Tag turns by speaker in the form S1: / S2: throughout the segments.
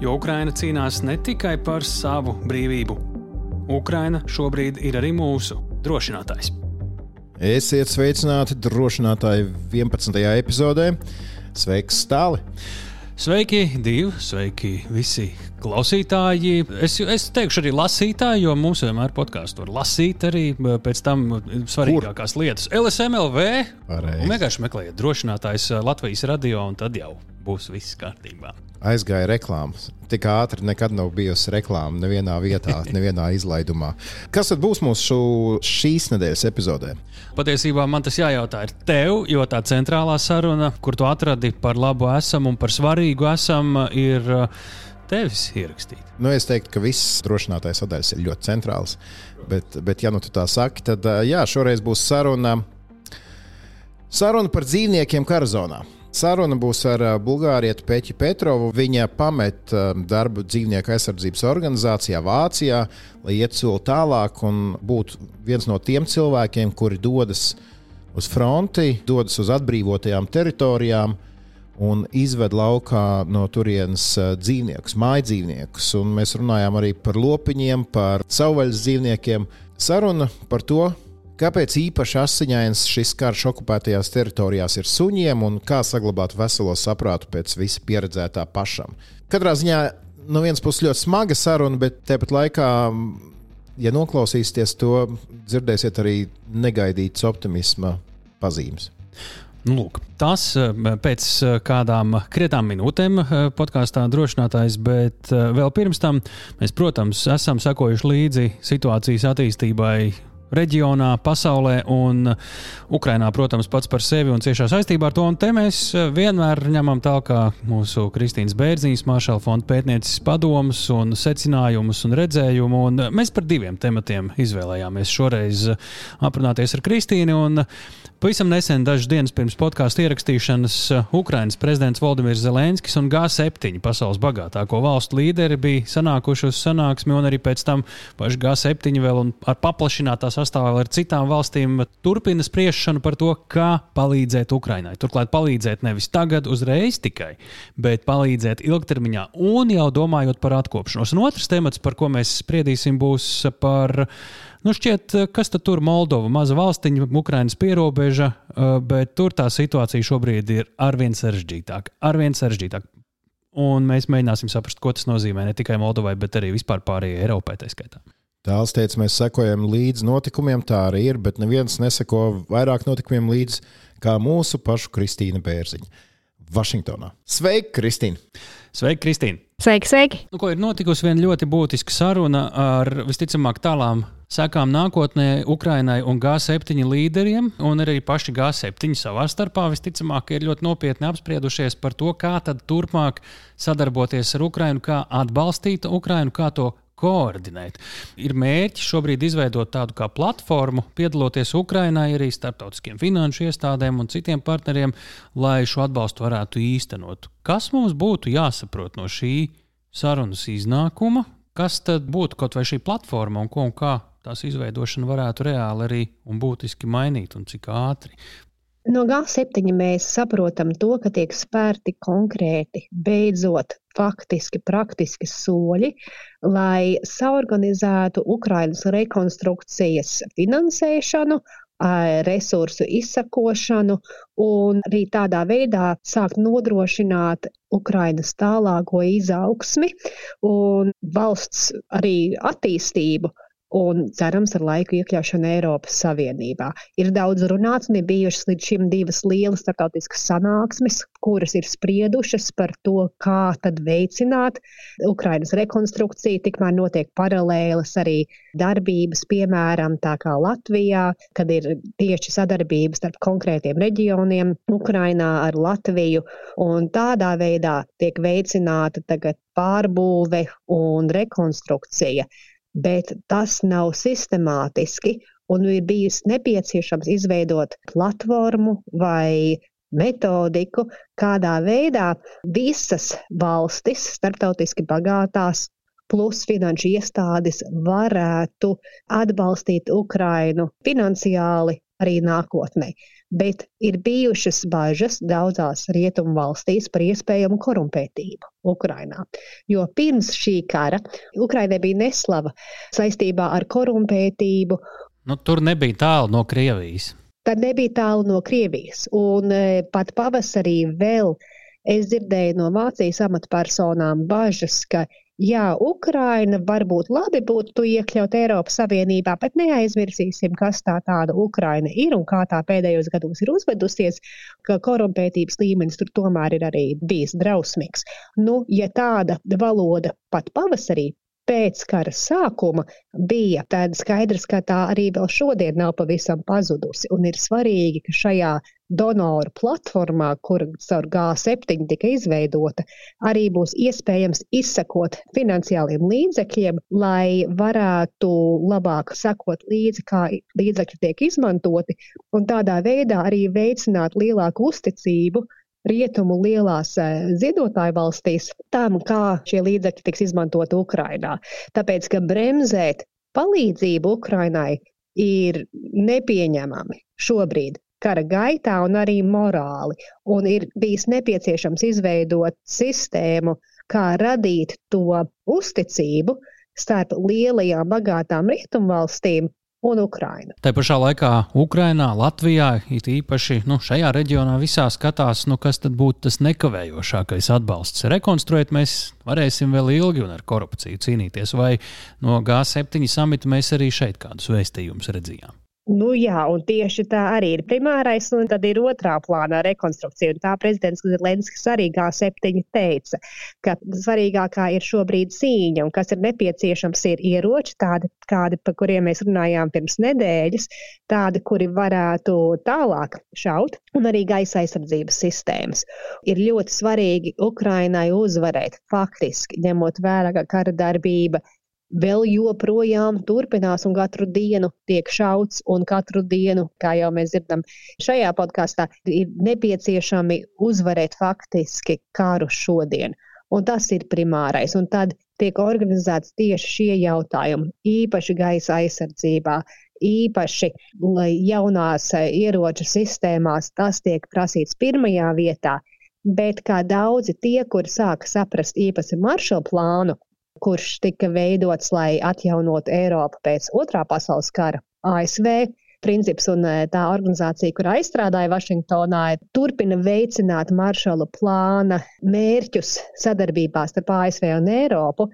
S1: jo Ukraina cīnās ne tikai par savu brīvību. Ukraina šobrīd ir arī mūsu drošinātājs.
S2: Esiet sveicināti drošinātāji 11. epizodē. Sveiks, Stāli!
S1: Sveiki, divi, sveiki visi klausītāji. Es, es teikšu arī lasītāji, jo mums vienmēr podkāstu var lasīt arī pēc tam svarīgākās Kur? lietas. LSMLV. Vienkārši meklējiet drošinātājs Latvijas radio, un tad jau būs viss kārtībā
S2: aizgāja reklāmas. Tik ātri nekad nav bijusi reklāma nevienā vietā, nevienā izlaidumā. Kas tad būs mūsu šīs nedēļas epizodē?
S1: Patiesībā man tas jājautā ir tev, jo tā centrālā saruna, kur tu atradi par labu esam un par svarīgu esam, ir uh, tevis ierakstīta.
S2: Nu, es teiktu, ka visas drošinātājas sadaļas ir ļoti centrālas. Bet, bet ja nu tu tā saki, tad uh, jā, šoreiz būs saruna, saruna par dzīvniekiem karazonā. Saruna būs ar Bulgārietu Peķi Petrovu. Viņa pamet darbu dzīvnieku aizsardzības organizācijā Vācijā, lai iet soli tālāk un būtu viens no tiem cilvēkiem, kuri dodas uz fronti, dodas uz atbrīvotajām teritorijām un izved laukā no turienes dzīvniekus, māju dzīvniekus. Un mēs runājām arī par lopiņiem, par savvaļas dzīvniekiem. Saruna par to, Kāpēc īpaši asiņains šis karš okupētajās teritorijās ir suņiem un kā saglabāt veselo saprātu pēc visa pieredzētā pašam? Katrā ziņā no vienas puses ļoti smaga saruna, bet tāpat laikā, ja noklausīsieties to, dzirdēsiet arī negaidītas optimisma pazīmes.
S1: Nu, lūk, tas eh, pēc eh, kādām krietām minūtēm eh, podkāstā drošinātājs, bet vēl pirms tam mēs, protams, esam sekojuši līdzi situācijas attīstībai reģionā, pasaulē un Ukrainā, protams, pats par sevi un ciešā saistībā ar to. Un te mēs vienmēr ņemam tālāk mūsu Kristīnas Bērziņas, Maršala fonda pētnieces padomus un secinājumus un redzējumu. Un mēs par diviem tematiem izvēlējāmies šoreiz aprunāties ar Kristīnu. Pavisam nesen, dažas dienas pirms podkāstu ierakstīšanas, Ukrainas prezidents Valdemirs Zelenskis un G7 pasaules bagātāko valstu līderi bija sanākuši uz sanāksmi, un arī pēc tam paši G7 vēl ar paplašinātā sastāvā ar citām valstīm turpina spriešanu par to, kā palīdzēt Ukrainai. Turklāt palīdzēt nevis tagad, uzreiz tikai, bet palīdzēt ilgtermiņā un jau domājot par atkopšanos. Un otrs temats, par ko mēs spriedīsim, būs par Nu, šķiet, kas tad tur Moldova, maza valstiņa, Ukrainas pierobeža, bet tur tā situācija šobrīd ir arvien sarežģītāka. Arvien sarežģītāka. Un mēs mēģināsim saprast, ko tas nozīmē ne tikai Moldovai, bet arī vispār pārējai Eiropai.
S2: Tāls teica, mēs sekojam līdzi notikumiem, tā arī ir, bet neviens neseko vairāk notikumiem līdzi kā mūsu pašu Kristīna Bērziņa. Vašingtonā. Sveika, Kristīna!
S1: Sveika, Kristīna!
S3: Sveiki, sveiki!
S1: Nu, ko ir notikusi viena ļoti būtiska saruna ar visticamāk tālām sekām nākotnē Ukrainai un G7 līderiem, un arī paši G7 savā starpā visticamāk ir ļoti nopietni apspriedušies par to, kā tad turpmāk sadarboties ar Ukrainu, kā atbalstīt Ukrainu, kā to koordinēt. Ir mērķis šobrīd izveidot tādu kā platformu, piedaloties Ukrainai, arī starptautiskiem finanšu iestādēm un citiem partneriem, lai šo atbalstu varētu īstenot. Kas mums būtu jāsaprot no šī sarunas iznākuma? Kas tad būtu kaut vai šī platforma un ko un kā tās izveidošana varētu reāli arī un būtiski mainīt, un cik ātri.
S3: No G7 mēs saprotam to, ka tiek spērti konkrēti, beidzot, faktiski, praktiski soļi, lai saorganizētu Ukrainas rekonstrukcijas finansēšanu, resursu izsakošanu un arī tādā veidā sākt nodrošināt Ukrainas tālāko izaugsmi un valsts arī attīstību un cerams ar laiku iekļaušanu Eiropas Savienībā. Ir daudz runāts, un ir bijušas līdz šim divas lielas starptautiskas sanāksmes, kuras ir spriedušas par to, kā tad veicināt Ukrainas rekonstrukciju. Tikmēr notiek paralēlas arī darbības, piemēram, tā kā Latvijā, kad ir tieši sadarbības starp konkrētiem reģioniem Ukrainā ar Latviju, un tādā veidā tiek veicināta tagad pārbūve un rekonstrukcija bet tas nav sistemātiski. Un ir bijis nepieciešams izveidot platformu vai metodiku, kādā veidā visas valstis, starptautiski bagātās, plus finanšu iestādes varētu atbalstīt Ukrainu finansiāli arī nākotnē bet ir bijušas bažas daudzās rietumu valstīs par iespējamu korumpētību Ukrainā. Jo pirms šī kara Ukrainai bija neslava saistībā ar korumpētību.
S1: Nu, tur nebija tālu no Krievijas.
S3: Tad nebija tālu no Krievijas. Un e, pat pavasarī vēl es dzirdēju no Vācijas amatpersonām bažas, ka Jā, Ukraina varbūt labi būtu iekļaut Eiropas Savienībā, bet neaizmirsīsim, kas tā tāda Ukraina ir un kā tā pēdējos gados ir uzvedusies, ka korumpētības līmenis tur tomēr ir arī bijis drausmīgs. Nu, ja tāda valoda pat pavasarī pēc kara sākuma bija, tad skaidrs, ka tā arī vēl šodien nav pavisam pazudusi. Un ir svarīgi, ka šajā donoru platformā, kur caur G7 tika izveidota, arī būs iespējams izsekot finansiāliem līdzekļiem, lai varētu labāk sekot līdzi, kā līdzekļi tiek izmantoti, un tādā veidā arī veicināt lielāku uzticību rietumu lielās eh, ziedotāju valstīs tam, kā šie līdzekļi tiks izmantoti Ukrainā. Tāpēc, ka bremzēt palīdzību Ukrainai ir nepieņemami šobrīd kara gaitā un arī morāli. Un ir bijis nepieciešams izveidot sistēmu, kā radīt to uzticību starp lielajām, bagātām rietumvalstīm un Ukraina.
S1: Tā pašā laikā Ukrainā, Latvijā, it īpaši nu, šajā reģionā, visā skatās, nu, kas tad būtu tas nekavējošākais atbalsts. Rekonstruēt mēs varēsim vēl ilgi un ar korupciju cīnīties, vai no G7 samita mēs arī šeit kādus vēstījumus redzējām.
S3: Nu, jā, un tieši tā arī ir primārais, un tad ir otrā plānā rekonstrukcija. Un tā prezidents Zelenskis arī G7 teica, ka svarīgākā ir šobrīd cīņa, un kas ir nepieciešams, ir ieroči, tādi, kādi, par kuriem mēs runājām pirms nedēļas, tādi, kuri varētu tālāk šaut, un arī gaisa aizsardzības sistēmas. Ir ļoti svarīgi Ukrainai uzvarēt, faktiski ņemot vērā, ka kara darbība vēl joprojām turpinās un katru dienu tiek šauts, un katru dienu, kā jau mēs dzirdam, šajā podkāstā ir nepieciešami uzvarēt faktiski karu šodien. Un tas ir primārais. Un tad tiek organizēts tieši šie jautājumi, īpaši gaisa aizsardzībā, īpaši jaunās ieroču sistēmās. Tas tiek prasīts pirmajā vietā. Bet kā daudzi tie, kuri sāka saprast īpaši maršalu plānu, kurš tika veidots, lai atjaunotu Eiropu pēc otrā pasaules kara. ASV princips un e, tā organizācija, kur aizstrādāja Vašingtonā, turpina veicināt maršala plāna mērķus sadarbībā starp ASV un Eiropu.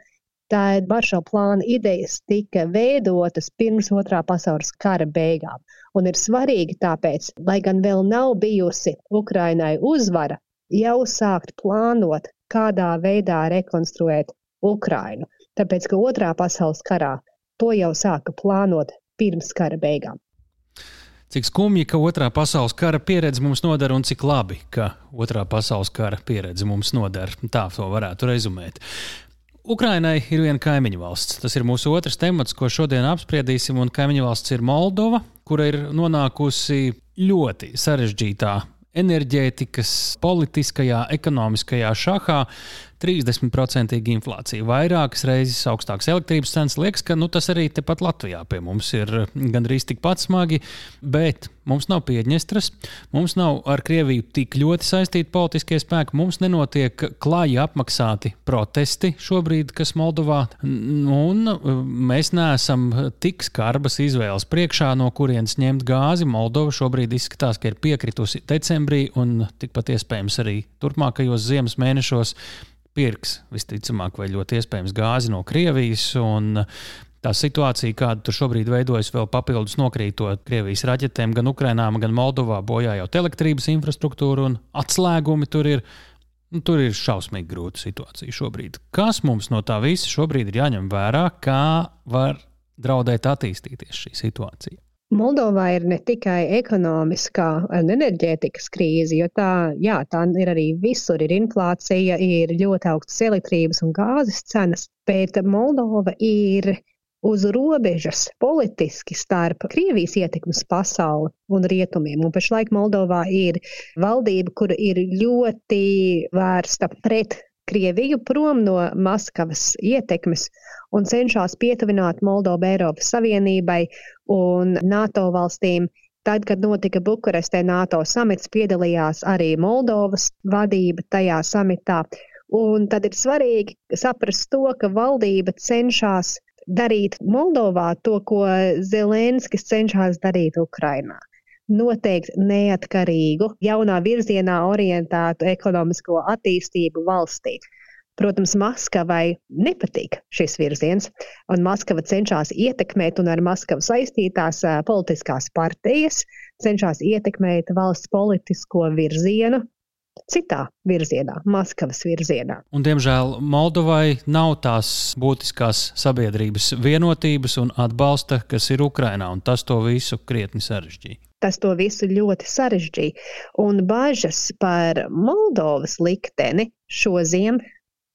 S3: Tā maršala plāna idejas tika veidotas pirms otrā pasaules kara beigām. Un ir svarīgi tāpēc, lai gan vēl nav bijusi Ukrainai uzvara, jau sākt plānot, kādā veidā rekonstruēt Ukrainu, tāpēc ka otrā pasaules karā to jau sāka plānot pirms kara beigām.
S1: Cik skumji, ka otrā pasaules kara pieredze mums noder, un cik labi, ka otrā pasaules kara pieredze mums noder. Tā to varētu rezumēt. Ukrainai ir viena kaimiņu valsts. Tas ir mūsu otrs temats, ko šodien apspriedīsim. Kaimiņu valsts ir Moldova, kura ir nonākusi ļoti sarežģītā enerģētikas, politiskajā, ekonomiskajā šahā. 30% inflācija, vairākas reizes augstākas elektrības cenas. Liekas, ka nu, tas arī tepat Latvijā pie mums ir gandrīz tikpat smagi, bet mums nav Piedņestras, mums nav ar Krieviju tik ļoti saistīti politiskie spēki, mums nenotiek klāji apmaksāti protesti šobrīd, kas Moldovā, un mēs neesam tik skarbas izvēles priekšā, no kurienes ņemt gāzi. Moldova šobrīd izskatās, ka ir piekritusi decembrī un tikpat iespējams arī turpmākajos ziemas mēnešos pirks visticamāk, vai ļoti iespējams gāzi no Krievijas. tā situācija, kāda tur šobrīd veidojas, vēl papildus nokrītot Krievijas raķetēm, gan Ukrainā, gan Moldovā, bojājot elektrības infrastruktūru un atslēgumi tur ir. Nu, tur ir šausmīgi grūta situācija šobrīd. Kas mums no tā visa šobrīd ir jāņem vērā, kā var draudēt attīstīties šī situācija?
S3: Moldovā ir ne tikai ekonomiskā un enerģētikas krīze, jo tā, jā, tā ir arī visur. Ir inflācija, ir ļoti augstas elektrības un gāzes cenas, bet Moldova ir uz robežas politiski starp Krievijas ietekmes pasauli un rietumiem. Un pašlaik Moldovā ir valdība, kur ir ļoti vērsta pret Krieviju prom no Maskavas ietekmes un cenšas pietuvināt Moldovu Eiropas Savienībai un NATO valstīm. Tad, kad notika Bukarestē NATO samits, piedalījās arī Moldovas vadība tajā samitā. Un tad ir svarīgi saprast to, ka valdība cenšas darīt Moldovā to, ko Zelenskis cenšas darīt Ukrainā noteikt neatkarīgu, jaunā virzienā orientētu ekonomisko attīstību valstī. Protams, Maskavai nepatīk šis virziens, un Maskava cenšas ietekmēt un ar Maskavu saistītās politiskās partijas, cenšas ietekmēt valsts politisko virzienu, citā virzienā, Maskavas virzienā.
S1: Un, diemžēl Moldovai nav tās būtiskās sabiedrības vienotības un atbalsta, kas ir Ukrainā, un tas to visu krietni sarežģīja
S3: tas to visu ļoti sarežģīja. Un bažas par Moldovas likteni šoziem,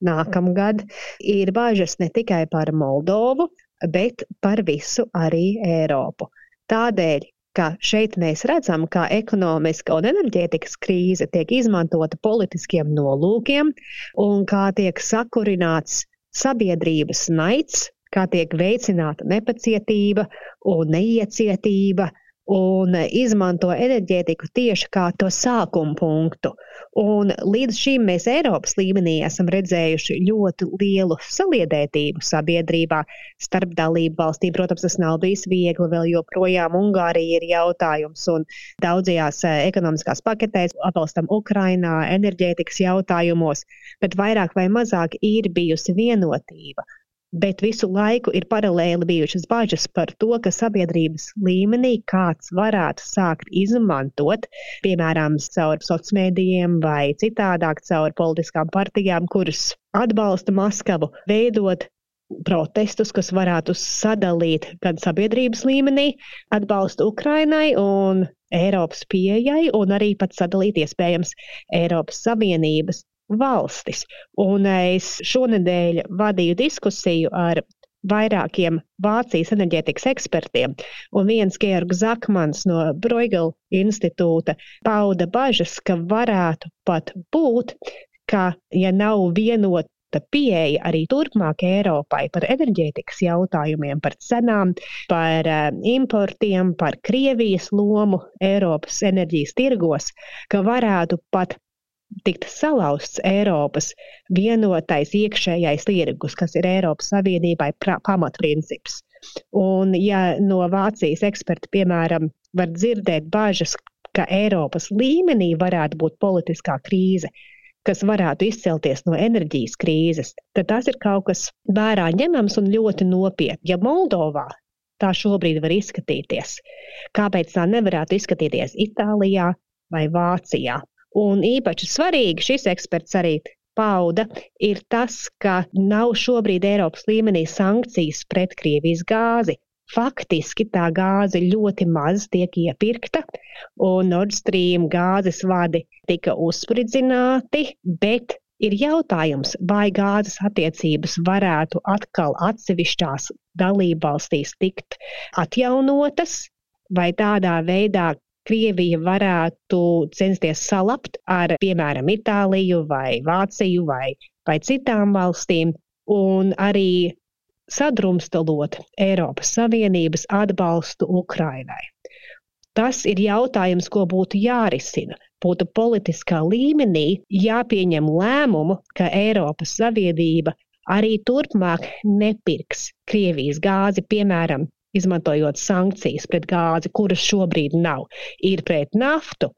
S3: nākamgad, ir bažas ne tikai par Moldovu, bet par visu arī Eiropu. Tādēļ, ka šeit mēs redzam, kā ekonomiska un enerģētikas krīze tiek izmantota politiskiem nolūkiem un kā tiek sakurināts sabiedrības naids, kā tiek veicināta nepacietība un neiecietība un izmanto enerģētiku tieši kā to sākuma punktu. Un līdz šim mēs Eiropas līmenī esam redzējuši ļoti lielu saliedētību sabiedrībā starp dalību valstīm. Protams, tas nav bijis viegli, vēl joprojām Ungārija ir jautājums un daudzajās eh, ekonomiskās paketēs atbalstam Ukrainā enerģētikas jautājumos, bet vairāk vai mazāk ir bijusi vienotība bet visu laiku ir paralēli bijušas bažas par to, ka sabiedrības līmenī kāds varētu sākt izmantot, piemēram, caur sociāliem mēdījiem vai citādāk caur politiskām partijām, kuras atbalsta Maskavu, veidot protestus, kas varētu sadalīt gan sabiedrības līmenī atbalstu Ukrainai un Eiropas pieejai, un arī pat sadalīt iespējams Eiropas Savienības valstis. Un es šonadēļ vadīju diskusiju ar vairākiem Vācijas enerģētikas ekspertiem, un viens Georgs Zakmans no Bruegel institūta pauda bažas, ka varētu pat būt, ka, ja nav vienota pieeja arī turpmāk Eiropai par enerģētikas jautājumiem, par cenām, par uh, importiem, par Krievijas lomu Eiropas enerģijas tirgos, ka varētu pat tikt salauzts Eiropas vienotais iekšējais tirgus, kas ir Eiropas Savienībai pamatprincips. Un, ja no Vācijas eksperti, piemēram, var dzirdēt bažas, ka Eiropas līmenī varētu būt politiskā krīze, kas varētu izcelties no enerģijas krīzes, tad tas ir kaut kas vērā ņemams un ļoti nopietni. Ja Moldovā tā šobrīd var izskatīties, kāpēc tā nevarētu izskatīties Itālijā vai Vācijā? Un īpaši svarīgi šis eksperts arī pauda, ir tas, ka nav šobrīd Eiropas līmenī sankcijas pret Krievijas gāzi. Faktiski tā gāze ļoti maz tiek iepirkta, un Nord Stream gāzes vadi tika uzspridzināti, bet ir jautājums, vai gāzes attiecības varētu atkal atsevišķās dalībvalstīs tikt atjaunotas, vai tādā veidā, Krievija varētu censties salabt ar, piemēram, Itāliju vai Vāciju vai, vai citām valstīm, un arī sadrumstalot Eiropas Savienības atbalstu Ukrainai. Tas ir jautājums, ko būtu jārisina. Būtu politiskā līmenī jāpieņem lēmumu, ka Eiropas Savienība arī turpmāk nepirks Krievijas gāzi, piemēram, izmantojot sankcijas pret gāzi, kuras šobrīd nav, ir pret naftu.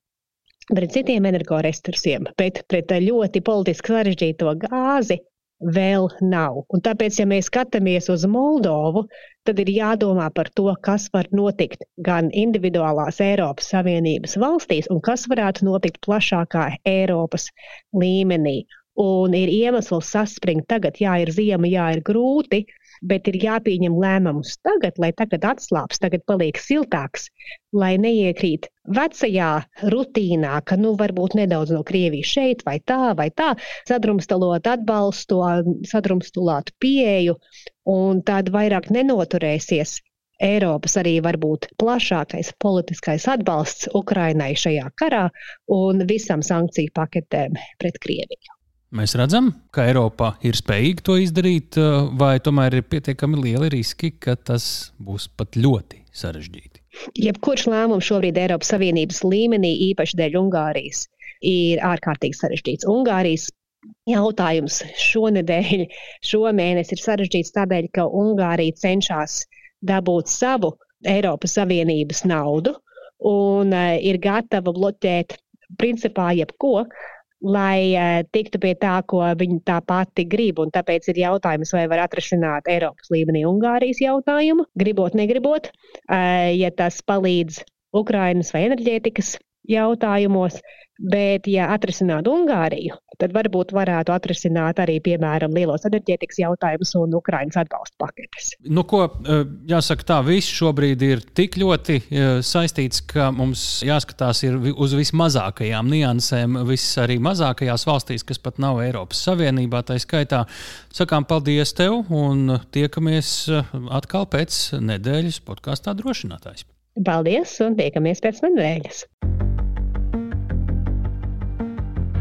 S3: Pret citiem energoresursiem, bet pret ļoti politiski sarežģīto gāzi vēl nav. Un tāpēc, ja mēs skatāmies uz Moldovu, tad ir jādomā par to, kas var notikt gan individuālās Eiropas Savienības valstīs, un kas varētu notikt plašākā Eiropas līmenī. Un ir iemesls saspringt tagad, jā, ir ziema, jā, ir grūti, bet ir jāpieņem lēmums tagad, lai tagad atslābs, tagad paliek siltāks, lai neiekrīt vecajā rutīnā, ka nu varbūt nedaudz no Krievijas šeit vai tā vai tā, sadrumstalot atbalstu, sadrumstalot pieeju, un tad vairāk nenoturēsies Eiropas arī varbūt plašākais politiskais atbalsts Ukrainai šajā karā un visam sankciju paketēm pret Krieviju.
S1: Mēs redzam, ka Eiropa ir spējīga to izdarīt, eh, vai tomēr ir pietiekami lieli riski, ka tas būs pat ļoti sarežģīti.
S3: Jebkurš lēmums šobrīd Eiropas Savienības līmenī, īpaši dēļ Ungārijas, ir ārkārtīgi sarežģīts. Ungārijas jautājums šonadēļ, šomēnes ir sarežģīts tādēļ, ka Ungārija cenšas dabūt savu Eiropas Savienības naudu un uh, ir gatava bloķēt principā jebko, lai uh, tiktu pie tā, ko viņi tā pati grib. Un tāpēc ir jautājums, vai var atrisināt Eiropas līmenī Ungārijas jautājumu, gribot, negribot, uh, ja tas palīdz Ukrainas vai enerģētikas jautājumos, Bet, ja atrisinātu Ungāriju, tad varbūt varētu atrisināt arī, piemēram, lielos enerģētikas jautājumus un Ukraiņas atbalsta paketes.
S1: Nu, ko, e, jāsaka, tā viss šobrīd ir tik ļoti e, saistīts, ka mums jāskatās uz vismazākajām niansēm, visas arī mazākajās valstīs, kas pat nav Eiropas Savienībā. Tā skaitā sakām paldies tev un tiekamies e, atkal pēc nedēļas podkāstā drošinātājs.
S3: Paldies un tiekamies pēc nedēļas!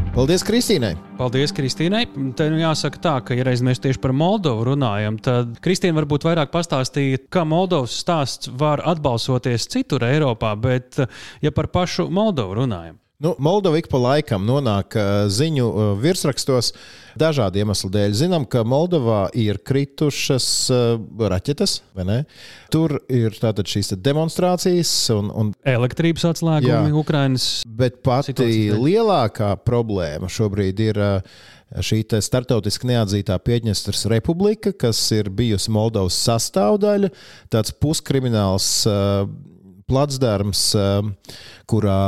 S2: Paldies, Kristīnai!
S1: Paldies, Kristīnai. Te nu jāsaka tā, ka, ja reiz mēs tieši par Moldovu runājam, tad Kristīna varbūt vairāk pastāstīja, kā Moldovas stāsts var atbalsoties citur Eiropā, bet ja par pašu Moldovu runājam.
S2: Nu, Moldova ik pa laikam nonāk ziņu virsrakstos dažādu iemeslu dēļ. Zinām, ka Moldovā ir kritušas raķetes, vai ne? Tur ir šīs demonstrācijas un, un
S1: elektrības atslēgumi Ukrainas.
S2: Bet pati lielākā problēma šobrīd ir šī starptautiski neatzītā Piedņestras republika, kas ir bijusi Moldovas sastāvdaļa, tāds puskrimināls placdarms, kurā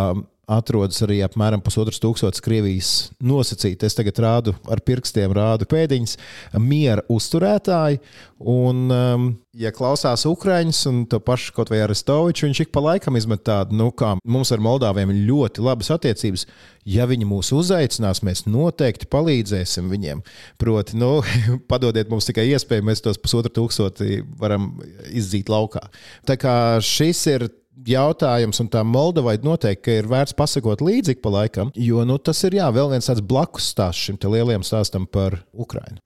S2: atrodas arī apmēram pusotras tūkstotis Krievijas nosacīti. Es tagad rādu ar pirkstiem, rādu pēdiņas, miera uzturētāji. Un, um, ja klausās Ukrāņus un to pašu kaut vai Arestoviču, viņš ik pa laikam izmet tādu, nu, kā mums ar Moldāviem ir ļoti labas attiecības. Ja viņi mūs uzaicinās, mēs noteikti palīdzēsim viņiem. Proti, nu, padodiet mums tikai iespēju, mēs tos pusotru tūkstoti varam izdzīt laukā. Tā kā šis ir jautājums, un tā Moldovai noteikti ir vērts pasakot līdzi pa laikam, jo nu, tas ir jā, vēl viens tāds blakus stāsts šim lielajam stāstam par Ukrajinu.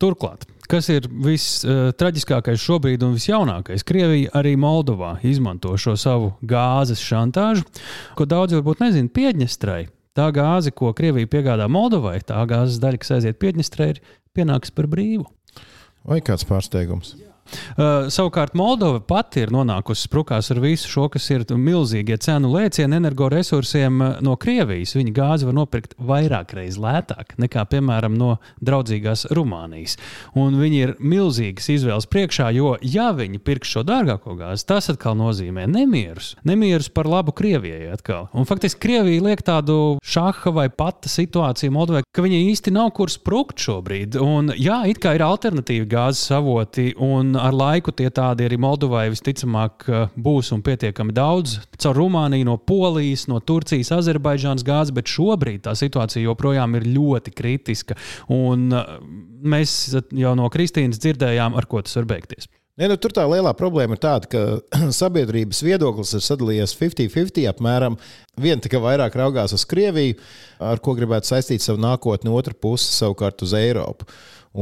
S1: Turklāt, kas ir vistraģiskākais uh, šobrīd un visjaunākais? Krievija arī Moldovā izmanto šo savu gāzes šantāžu, ko daudzi varbūt nezina Piedņestrai. Tā gāze, ko Krievija piegādā Moldovai, tā gāzes daļa, kas aiziet Piedņestrai, ir pienāks par brīvu.
S2: Vai kāds pārsteigums? Jā.
S1: Uh, savukārt Moldova pati ir nonākusi sprukās ar visu šo, kas ir milzīgie cenu lēcieni energoresursiem uh, no Krievijas. Viņa gāzi var nopirkt vairāk reizes lētāk nekā, piemēram, no draudzīgās Rumānijas. Un viņi ir milzīgas izvēles priekšā, jo, ja viņi pirks šo dārgāko gāzi, tas atkal nozīmē nemierus. Nemierus par labu Krievijai atkal. Un faktiski Krievija liek tādu šaha vai pata situāciju Moldovai, ka viņa īsti nav kur sprukt šobrīd. Un, jā, it kā ir alternatīvi gāzes avoti. Un ar laiku tie tādi arī Moldovai visticamāk būs un pietiekami daudz. Caur Rumāniju, no Polijas, no Turcijas, Azerbaidžānas gāzes, bet šobrīd tā situācija joprojām ir ļoti kritiska. Un mēs jau no Kristīnas dzirdējām, ar ko tas var beigties.
S2: Ne, nu, tur tā lielā problēma ir tāda, ka sabiedrības viedoklis ir sadalījies 50-50. Apmēram viena tikai vairāk raugās uz Krieviju, ar ko gribētu saistīt savu nākotni, otra puse savukārt uz Eiropu.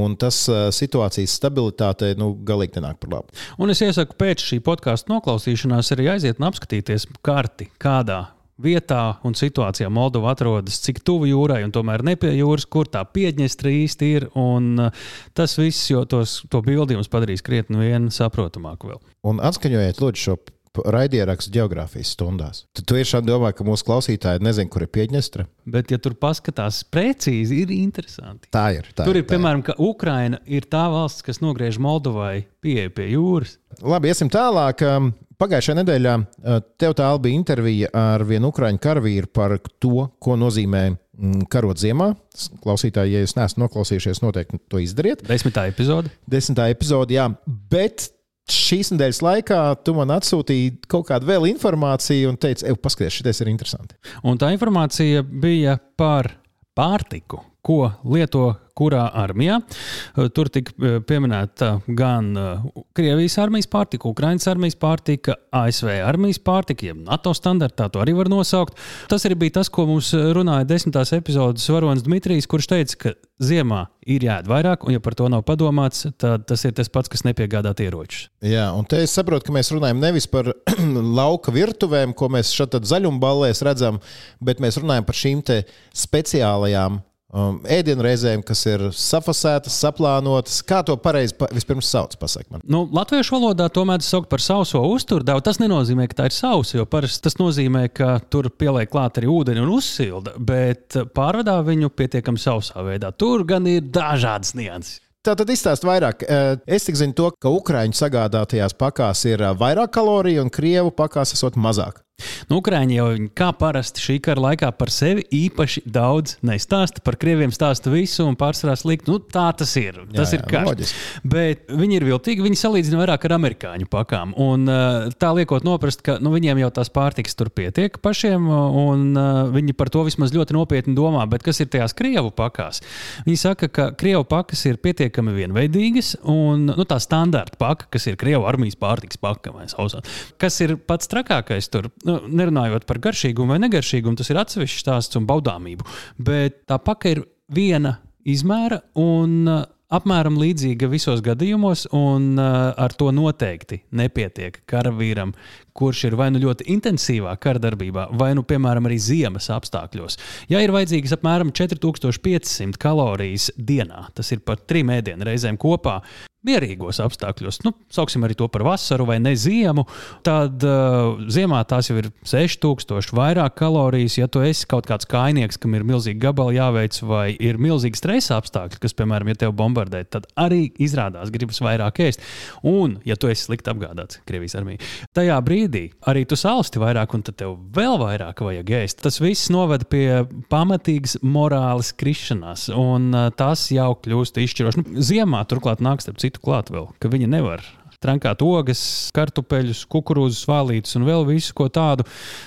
S2: Un tas situācijas stabilitātei nu, galīgi nenāk par labu.
S1: Un es iesaku pēc šī podkāstu noklausīšanās arī aiziet un apskatīties karti, kādā vietā un situācijā Moldova atrodas, cik tuvu jūrai un tomēr ne pie jūras, kur tā piedņestra īsti ir. Tas viss, jo tos, to bildi jums padarīs krietni vien saprotamāku vēl.
S2: Un atskaņojiet lūdzu šo raidierakstu geogrāfijas stundās. Tu tiešām domā, ka mūsu klausītāji nezina, kur ir Piedņestra?
S1: Bet, ja tur paskatās precīzi, ir interesanti.
S2: Tā ir. Tā
S1: tur
S2: ir,
S1: ir, piemēram, ka Ukraina ir tā valsts, kas nogriež Moldovai pieeja pie jūras.
S2: Labi, iesim tālāk. Um, Pagājušajā nedēļā uh, tev tā bija intervija ar vienu ukrāņu karavīru par to, ko nozīmē mm, karot ziemā. Klausītāji, ja jūs neesat noklausījušies, noteikti to izdariet.
S1: Desmitā epizode.
S2: Desmitā epizode, jā. Bet šīs nedēļas laikā tu man atsūtīji kaut kādu vēl informāciju un teici, ej, paskaties, šis ir interesants.
S1: Un tā informācija bija par pārtiku, ko lieto kurā armijā. Eh, tur tika eh, pieminēta gan eh, Krievijas armijas pārtika, Ukraiņas armijas pārtika, ASV armijas pārtika, jeb NATO standartā to arī var nosaukt. Tas arī bija tas, ko mums runāja desmitās epizodes varonis Dmitrijs, kurš teica, ka ziemā ir jāēd vairāk, un ja par to nav padomāts, tad tas ir tas pats, kas nepiegādāt ieročus.
S2: Jā, un te es saprotu, ka mēs runājam nevis par lauka virtuvēm, ko mēs šeit zaļumballēs redzam, bet mēs runājam par šīm speciālajām um, ēdienreizēm, kas ir safasētas, saplānotas. Kā to pareizi pa, vispirms sauc?
S1: Nu, latviešu valodā to mēdz saukt par sauso uzturdevu. Tas nenozīmē, ka tā ir sausa, jo parasti tas nozīmē, ka tur pieliek klāt arī ūdeni un uzsilda, bet pārvedā viņu pietiekami sausā veidā. Tur gan ir dažādas nianses.
S2: Tā tad izstāst vairāk. Es tik zinu to, ka Ukrāņu sagādātajās pakās ir vairāk kaloriju un Krievu pakās esot mazāk.
S1: Nu, Ukrāņi jau kā parasti šī kara laikā par sevi īpaši daudz nestāsta. Par krieviem stāsta visu un pārsvarā slikt. Nu, tā tas ir. Tas jā, jā, ir karš. Bet viņi ir viltīgi. Viņi salīdzina vairāk ar amerikāņu pakām. Un, tā liekot noprast, ka nu, viņiem jau tās pārtikas tur pietiek pašiem, un viņi par to vismaz ļoti nopietni domā. Bet kas ir tajās krievu pakās? Viņi saka, ka krievu pakas ir pietiekami vienveidīgas, un nu, tā standarta paka, kas ir krievu armijas pārtikas paka, kas ir pats trakākais tur nu, nerunājot par garšīgumu vai negaršīgumu, tas ir atsevišķs stāsts un baudāmību. Bet tā paka ir viena izmēra un uh, apmēram līdzīga visos gadījumos, un uh, ar to noteikti nepietiek karavīram, kurš ir vai nu ļoti intensīvā kara darbībā, vai nu, piemēram, arī ziemas apstākļos. Ja ir vajadzīgas apmēram 4500 kalorijas dienā, tas ir par trim ēdienu reizēm kopā, mierīgos apstākļos, nu, sauksim arī to par vasaru vai ne ziemu, tad uh, ziemā tās jau ir 6000 vairāk kalorijas. Ja tu esi kaut kāds kainieks, kam ir milzīgi gabali jāveic, vai ir milzīgi stresa apstākļi, kas, piemēram, ja tev bombardē, tad arī izrādās gribas vairāk ēst. Un, ja tu esi slikti apgādāts Krievijas armijā, tajā brīdī arī tu salsti vairāk, un tad tev vēl vairāk vajag ēst. Tas viss noved pie pamatīgas morāles krišanās, un uh, tas jau kļūst izšķiroši. Nu, ziemā turklāt nāk starp citu citu klāt vēl, ka viņi nevar trankāt ogas, kartupeļus, kukurūzus, vālītus un vēl visu ko tādu.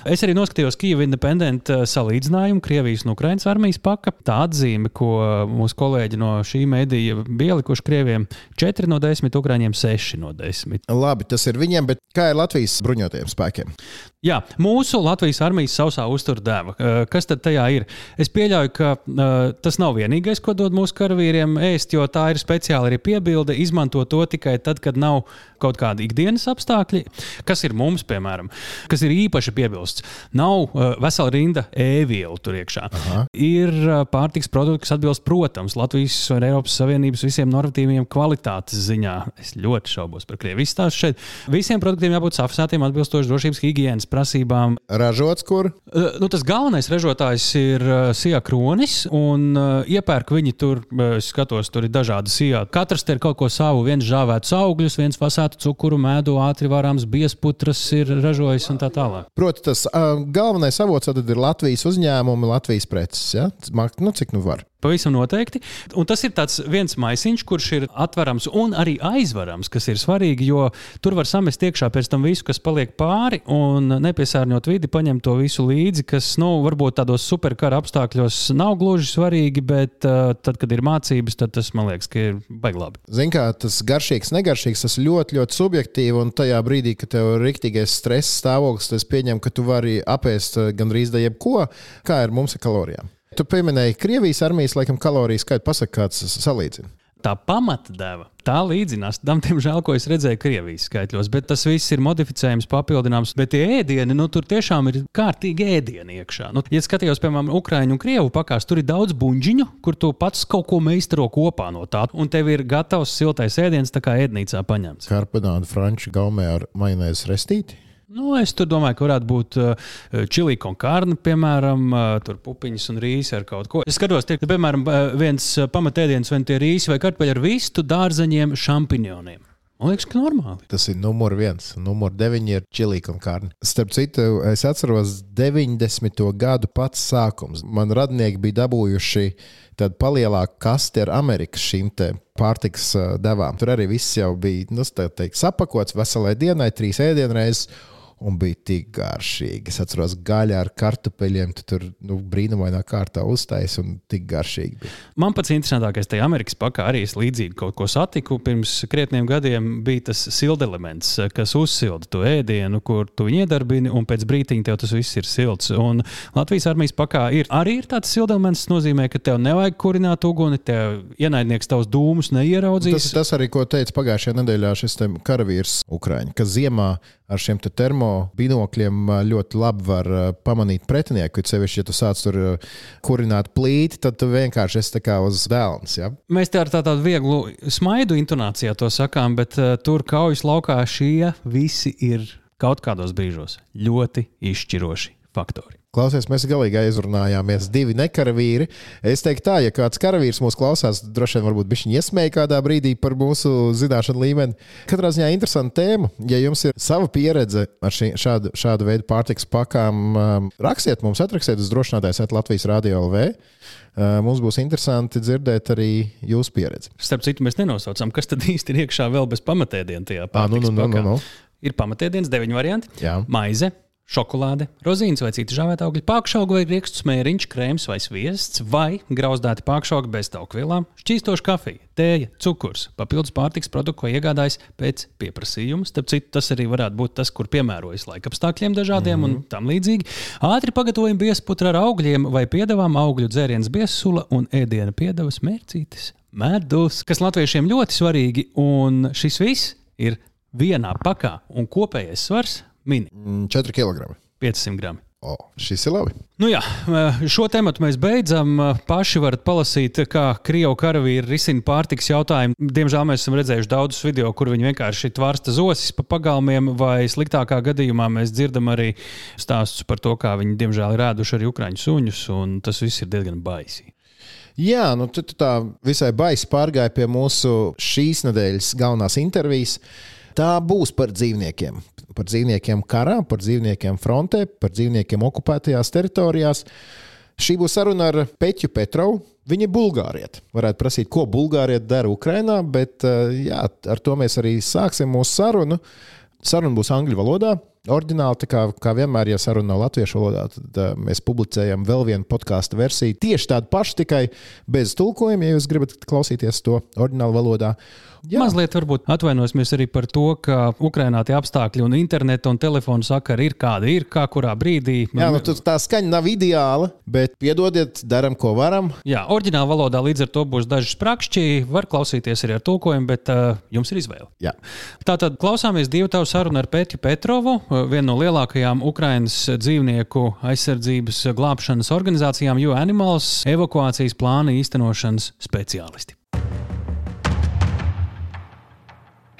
S1: Es arī noskatījos Kijavas Independent uh, salīdzinājumu Krievijas un Ukraiņas armijas paka. Tā atzīme, ko mūsu kolēģi no šī medija bija ielikuši Krieviem - 4 no 10, Ukrāņiem 6 no 10.
S2: Labi, tas ir viņiem, bet kā ir Latvijas bruņotajiem spēkiem?
S1: Jā, mūsu Latvijas armijas sausā uzturdeva. Kas tad tajā ir? Es pieļauju, ka uh, tas nav vienīgais, ko dod mūsu karavīriem ēst, jo tā ir speciāli arī piebilde. Izmanto to tikai tad, kad nav kaut kādi ikdienas apstākļi. Kas ir mums, piemēram, kas ir īpaši piebilsts? Nav uh, vesela rinda ēvielu tur iekšā. Aha. Ir uh, pārtiks produkti, kas atbilst, protams, Latvijas un Eiropas Savienības visiem normatīviem kvalitātes ziņā. Es ļoti šaubos par Krievijas stāstu šeit. Visiem produktiem jābūt safisētiem, atbilstoši drošības higienas prasībām.
S2: Ražots kur?
S1: Uh, nu, tas galvenais ražotājs ir uh, Sija Kronis, un uh, iepērk viņi tur, es skatos, tur ir dažādi sijā. Katrs ir kaut ko savu, viens žāvēts augļus, viens fasētu cukuru, medus, ātri varāms, biesputras ir ražojis un tā tālāk.
S2: Proti, tas galvenais avots tad ir Latvijas uzņēmumi, Latvijas preces. Ja? Nu, cik nu var?
S1: Pavisam noteikti. Un tas ir viens maisiņš, kurš ir atverams un arī aizverams, kas ir svarīgi, jo tur var samest iekšā pēc tam visu, kas paliek pāri, un nepiesārņot vidi, paņemt to visu līdzi, kas, nu, varbūt tādos superkara apstākļos nav gluži svarīgi, bet uh, tad, kad ir mācības, tad tas man liekas, ka ir baiglabi.
S2: Ziniet, kā tas garšīgs, negaršīgs, tas ļoti, ļoti subjektīvi, un tajā brīdī, kad tev ir riktīgais stress stāvoklis, tas pieņem, ka tu vari apēst uh, gandrīz da jebko, kā ir mums ar kalorijām. Tu pieminēji Krievijas armijas laikam kaloriju skaitu, pasakā, kāds salīdzina.
S1: Tā pamatdeva, tā līdzinās tam, diemžēl, ko es redzēju Krievijas skaitļos, bet tas viss ir modificējams, papildināms. Bet tie ēdieni, nu, tur tiešām ir kārtīgi ēdieni iekšā. Nu, ja skatījos, piemēram, Ukrāņu un Krievu pakās, tur ir daudz buļģiņu, kur tu pats kaut ko meistaro kopā no tā, un tev ir gatavs siltais ēdiens, tā kā ēdnīcā paņemts.
S2: Karpanāda franču gaumē ar majonēzi restīti.
S1: Nu, es domāju, ka varētu būt čili un kārni, piemēram, uh, tur pupiņas un rīsi ar kaut ko. Es skatos, tie, piemēram, viens pamatēdiens, vai tie rīsi vai kartupeļi ar vistu, dārzeņiem, šampinjoniem. Man liekas, ka normāli.
S2: Tas ir numurs viens. Numurs deviņi ir čilīka un kārni. Starp citu, es atceros 90. gadu pats sākums. Man radnieki bija dabūjuši tādu palielāku kasti ar Amerikas šīm pārtikas devām. Tur arī viss jau bija nu, teikt, sapakots veselai dienai, trīs ēdienreizes un bija tik garšīgi. Es atceros, gaļa ar kartupeļiem, tu tur nu, brīnumainā kārtā uztaisīja un tik garšīgi. Bija.
S1: Man pats interesantākais tajā Amerikas pakā arī es līdzīgi kaut ko satiku. Pirms krietniem gadiem bija tas sildelements, kas uzsilda to ēdienu, kur tu iedarbini, un pēc brīdiņa tev tas viss ir silts. Un Latvijas armijas pakā ir arī ir tāds sildelements, tas nozīmē, ka tev nevajag kurināt uguni, tev ienaidnieks tavus dūmus neieraudzīs.
S2: Tas, tas arī, ko teica pagājušajā nedēļā šis karavīrs Ukraiņš, ka ziemā ar šiem termobinokļiem ļoti labi var pamanīt pretinieku. Cevišķi, ja tu sāc tur kurināt plīti, tad tu vienkārši esi uz dēlnes. Ja?
S1: Mēs te ar tādu vieglu smaidu intonācijā to sakām, bet uh, tur kaujas laukā šie visi ir kaut kādos brīžos ļoti izšķiroši faktori.
S2: Klausies, mēs galīgi aizrunājāmies. Divi nekaravīri. Es teiktu, tā, ja kāds karavīrs mūs klausās, droši vien varbūt viņš iesmēja kādā brīdī par mūsu zināšanu līmeni. Katrā ziņā interesanta tēma. Ja jums ir sava pieredze ar šī, šādu, šādu veidu pārtiks pakām, um, rakstiet mums, atrakstiet uz drošinātājs Latvijas Rādio LV. Uh, mums būs interesanti dzirdēt arī jūsu pieredzi.
S1: Starp citu, mēs nenosaucam, kas tad īsti ir iekšā vēl bez pamatēdiena tajā pārtiks
S2: nu, nu, nu, nu, nu.
S1: Ir pamatēdienas deviņu varianti.
S2: Jā.
S1: Maize, šokolāde, rozīnes vai citu žāvēta augļu, pākšauga vai riekstu smēriņš, krēms vai sviests, vai grauzdēti pākšaugi bez taukvielām, šķīstoša kafija, tēja, cukurs, papildus pārtiks produktu, ko iegādājas pēc pieprasījuma. Starp citu, tas arī varētu būt tas, kur piemērojas laikapstākļiem dažādiem mm -hmm. un mhm. tam līdzīgi. Ātri pagatavojam biesputra ar augļiem vai piedāvām augļu dzēriens biesula un ēdiena piedevas mērcītes. Medus, kas latviešiem ļoti svarīgi, un šis viss ir vienā pakā, un kopējais svars Mini.
S2: 4 kg.
S1: 500 gramu.
S2: O, šis ir labi.
S1: Nu jā, šo tematu mēs beidzam. Paši varat palasīt, kā krievu karavīri risina pārtiks jautājumu. Diemžēl mēs esam redzējuši daudzus video, kur viņi vienkārši tvārsta zosis pa pagalmiem, vai sliktākā gadījumā mēs dzirdam arī stāstus par to, kā viņi diemžēl ir ēduši arī ukraiņu suņus, un tas viss ir diezgan baisi.
S2: Jā, nu tu, tu tā visai baisi pārgāja pie mūsu šīs nedēļas galvenās intervijas. Tā būs par dzīvniekiem. Par dzīvniekiem karā, par dzīvniekiem frontē, par dzīvniekiem okupētajās teritorijās. Šī būs saruna ar Peķu Petrovu. Viņa ir bulgāriete. Varētu prasīt, ko bulgāriete dara Ukrajinā, bet eh, jā, ar to mēs arī sāksim mūsu sarunu. Saruna būs angļu valodā. Ordināli, kā, kā vienmēr, ja saruna nav latviešu valodā, tad uh, mēs publicējam vēl vienu podkāstu versiju. Tieši tādu pašu, tikai bez tulkojuma, ja jūs gribat klausīties to ordinālu valodā.
S1: Jā. Mazliet varbūt atvainosimies arī par to, ka Ukrainā tie apstākļi un interneta un telefona sakari ir kādi ir, kā kurā brīdī.
S2: Jā, nu, tā skaņa nav ideāla, bet piedodiet, darām, ko varam.
S1: Jā, oriģinālā valodā līdz ar to būs daži sprakšķi, var klausīties arī ar tulkojumu, bet uh, jums ir izvēle.
S2: Jā.
S1: Tātad klausāmies divu tavu sarunu ar Pētju Petrovu, vienu no lielākajām Ukrainas dzīvnieku aizsardzības glābšanas organizācijām, jo Animals evakuācijas plāna īstenošanas speciālisti.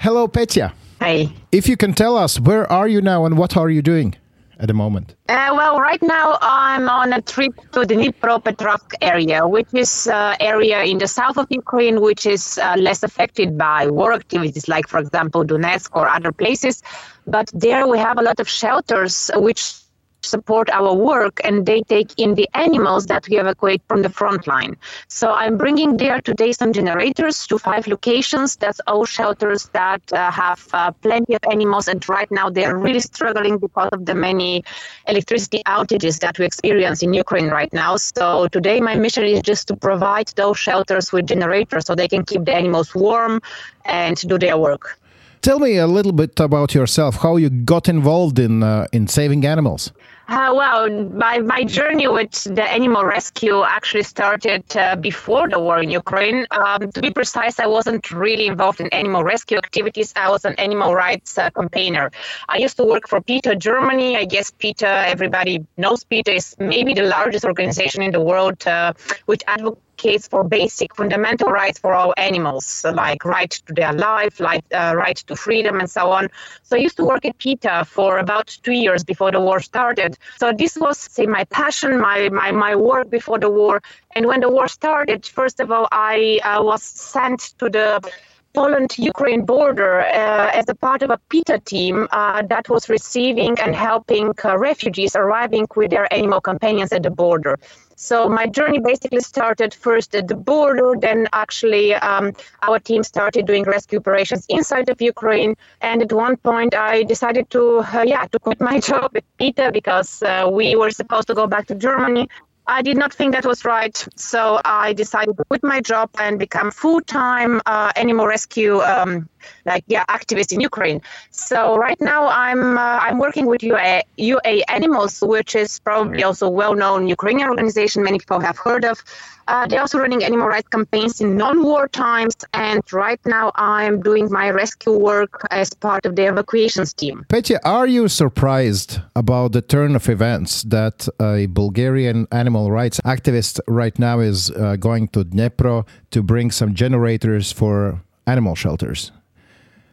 S2: Hello, Petya.
S4: Hi.
S2: If you can tell us, where are you now and what are you doing at the moment?
S4: Uh, well, right now I'm on a trip to the Dnipropetrovsk area, which is uh, area in the south of Ukraine, which is uh, less affected by war activities, like, for example, Donetsk or other places. But there we have a lot of shelters, which support our work and they take in the animals that we evacuate from the front line. So I'm bringing there today some generators to five locations. That's all shelters that uh, have uh, plenty of animals, and right now they're really struggling because of the many electricity outages that we experience in Ukraine right now. So today my mission is just to provide those shelters with generators so they can keep the animals warm and do their work.
S2: Tell me a little bit about yourself, how you got involved in uh, in saving animals.
S4: Uh, well, my, my journey with the animal rescue actually started uh, before the war in Ukraine. Um, to be precise, I wasn't really involved in animal rescue activities. I was an animal rights uh, campaigner. I used to work for PETA Germany. I guess PETA, everybody knows PETA, is maybe the largest organization in the world uh, which advocates advocates for basic fundamental rights for all animals, like right to their life, like uh, right to freedom, and so on. So I used to work at PETA for about two years before the war started. So this was, say, my passion, my my, my work before the war. And when the war started, first of all, I uh, was sent to the Poland Ukraine border uh, as a part of a PETA team uh, that was receiving and helping uh, refugees arriving with their animal companions at the border. So my journey basically started first at the border, then actually um, our team started doing rescue operations inside of Ukraine. And at one point, I decided to, uh, yeah, to quit my job at PETA because uh, we were supposed to go back to Germany. I did not think that was right, so I decided to quit my job and become full-time uh, animal rescue, um, like yeah, activist in Ukraine. So right now I'm uh, I'm working with UA, UA Animals, which is probably also well-known Ukrainian organization many people have heard of. Uh, they're also running animal rights campaigns in non-war times, and right now I'm doing my rescue work as part of the evacuations team.
S2: Petya, are you surprised about the turn of events that a Bulgarian animal rights activist right now is uh, going to Dnipro to bring some generators for animal shelters?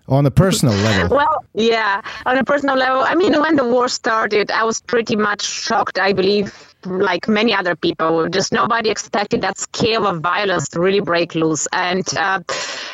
S2: on a personal level?
S4: Well, yeah, on a personal level. I mean, when the war started, I was pretty much shocked, I believe, like many other people. Just nobody expected that scale of violence to really break loose. And uh,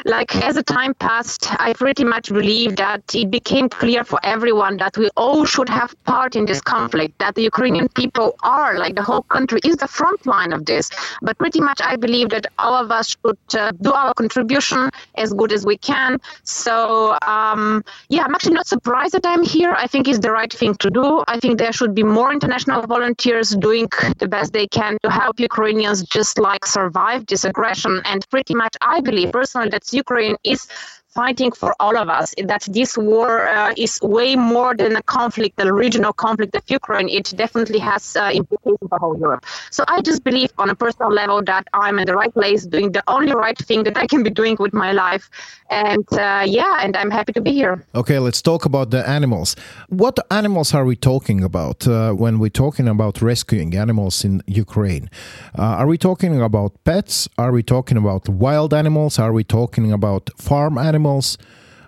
S4: like as the time passed, I pretty much believe that it became clear for everyone that we all should have part in this conflict. That the Ukrainian people are like the whole country is the front line of this. But pretty much, I believe that all of us should uh, do our contribution as good as we can. So um, yeah, I'm actually not surprised that I'm here. I think it's the right thing to do. I think there should be more international volunteers doing doing the best they can to help Ukrainians just like survive this aggression. And pretty much, I believe personally that Ukraine is fighting for all of us. That this war uh, is way more than a conflict, the regional conflict of Ukraine. It definitely has uh, implications for whole Europe. So I just believe on a personal level that I'm in the right place, doing the only right thing that I can be doing with my life. And uh, yeah, and I'm happy to be here.
S2: Okay, let's talk about the animals. What animals are we talking about uh, when we're talking about rescuing animals in Ukraine? Uh, are we talking about pets? Are we talking about wild animals? Are we talking about farm animals? Animals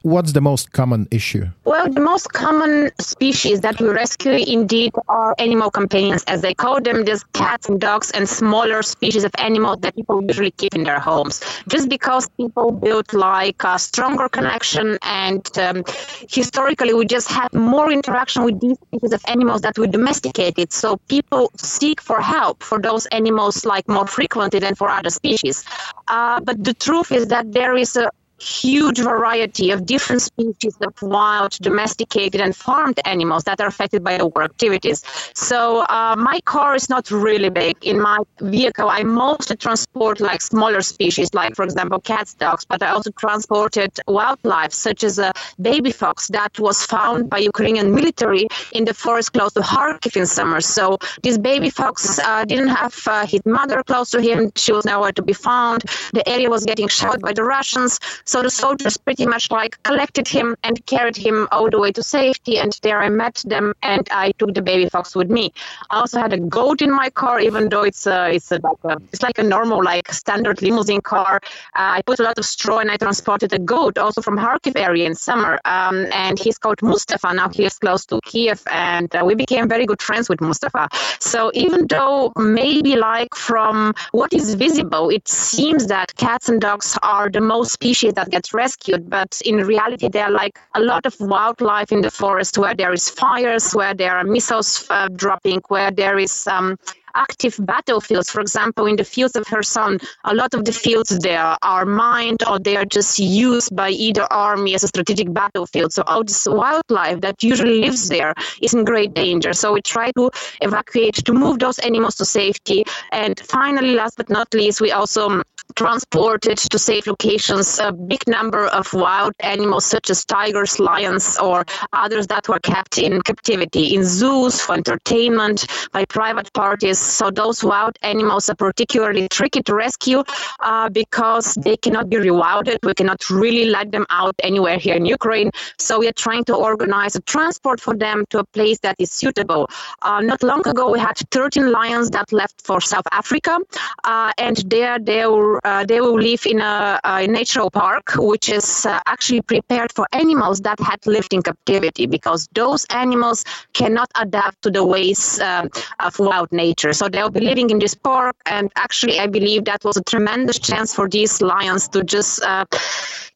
S2: what's the most common issue?
S4: Well, the most common species that we rescue indeed are animal companions, as they call them, These cats and dogs and smaller species of animals that people usually keep in their homes. Just because people build like a stronger connection and um, historically we just have more interaction with these species of animals that we domesticated. So people seek for help for those animals like more frequently than for other species. Uh, but the truth is that there is a huge variety of different species of wild, domesticated, and farmed animals that are affected by our activities. So uh, my car is not really big. In my vehicle, I mostly transport like smaller species, like for example cats, dogs, but I also transported wildlife such as a baby fox that was found by Ukrainian military in the forest close to Kharkiv in summer. So this baby fox uh, didn't have uh, his mother close to him. She was nowhere to be found. The area was getting shelled by the Russians. So the soldiers pretty much like collected him and carried him all the way to safety. And there I met them and I took the baby fox with me. I also had a goat in my car, even though it's a, it's a, like a, it's like a normal like standard limousine car. Uh, I put a lot of straw and I transported a goat also from Kharkiv area in summer. Um, and he's called Mustafa. Now he is close to Kiev, and uh, we became very good friends with Mustafa. So even though maybe like from what is visible, it seems that cats and dogs are the most species that gets rescued, but in reality, there are like a lot of wildlife in the forest where there is fires, where there are missiles uh, dropping, where there is um, active battlefields. For example, in the fields of Kherson, a lot of the fields there are mined or they are just used by either army as a strategic battlefield. So all this wildlife that usually lives there is in great danger. So we try to evacuate to move those animals to safety. And finally, last but not least, we also transported to safe locations a big number of wild animals such as tigers, lions, or others that were kept in captivity in zoos for entertainment by private parties. So those wild animals are particularly tricky to rescue uh, because they cannot be rewilded. We cannot really let them out anywhere here in Ukraine. So we are trying to organize a transport for them to a place that is suitable. Uh, not long ago, we had 13 lions that left for South Africa, uh, and there they will uh, they will live in a, a natural park, which is uh, actually prepared for animals that had lived in captivity because those animals cannot adapt to the ways uh, of wild nature. So they'll be living in this park, and actually, I believe that was a tremendous chance for these lions to just uh,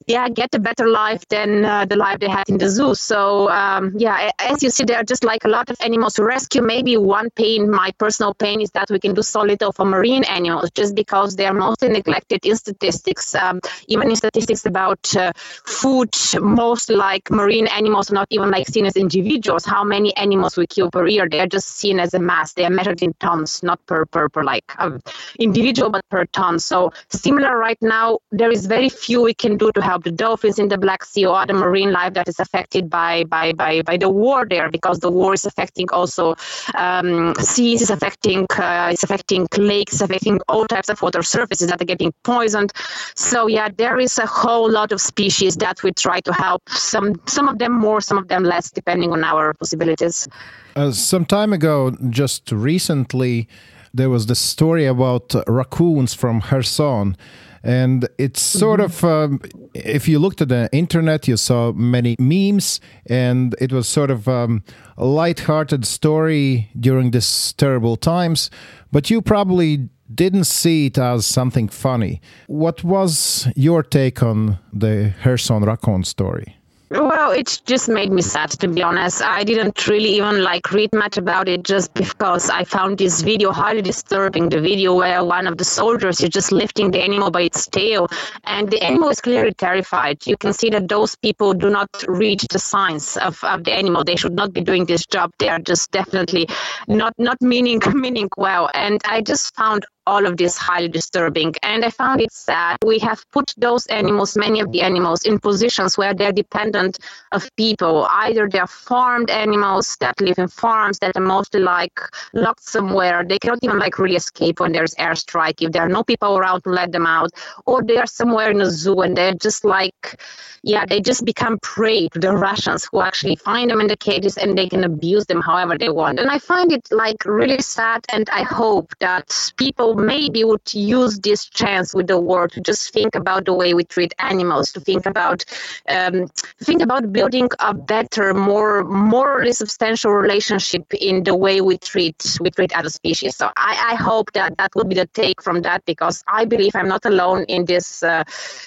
S4: yeah, get a better life than uh, the life they had in the zoo. So um, yeah, as you see, there are just like a lot of animals to rescue. Maybe one pain, my personal pain, is that we can do so little for marine animals just because they are mostly neglected in statistics. Um, even in statistics about uh, food, most like marine animals are not even like seen as individuals. How many animals we kill per year? They are just seen as a mass. They are measured in tons, not per per, per like um, individual, but per ton. So similar right now, there is very few we can do to help the dolphins in the Black Sea or other marine life that is affected by by by, by the war there, because the war is affecting also um, seas, is affecting uh, affecting lakes, affecting all types of water surfaces that are getting poisoned. So yeah, there is a whole lot of species that we try to help. Some some of them more, some of them less, depending on our possibilities.
S2: Uh, some time ago, just recently, there was the story about raccoons from Kherson and it's sort mm-hmm. of um, if you looked at the internet you saw many memes and it was sort of um, a light-hearted story during these terrible times. But you probably didn't see it as something funny. What was your take on the Kherson raccoon story
S4: well, it just made me sad, to be honest. I didn't really even like read much about it just because I found this video highly disturbing. The video where one of the soldiers is just lifting the animal by its tail, and the animal is clearly terrified. You can see that those people do not read the signs of, of the animal. They should not be doing this job. They are just definitely not not meaning meaning well. And I just found all of this highly disturbing. And I found it sad. We have put those animals, many of the animals, in positions where they're dependent of people. Either they're farmed animals that live in farms that are mostly like locked somewhere. They cannot even like really escape when there's airstrike if there are no people around to let them out, or they are somewhere in a zoo and they're just like, yeah, they just become prey to the Russians who actually find them in the cages and they can abuse them however they want. And I find it like really sad, and I hope that people maybe would use this chance with the war to just think about the way we treat animals, to think about um, think about building a better, more morally substantial relationship in the way we treat we treat other species. So I, I hope that that will be the take from that because I believe I'm not alone in this uh,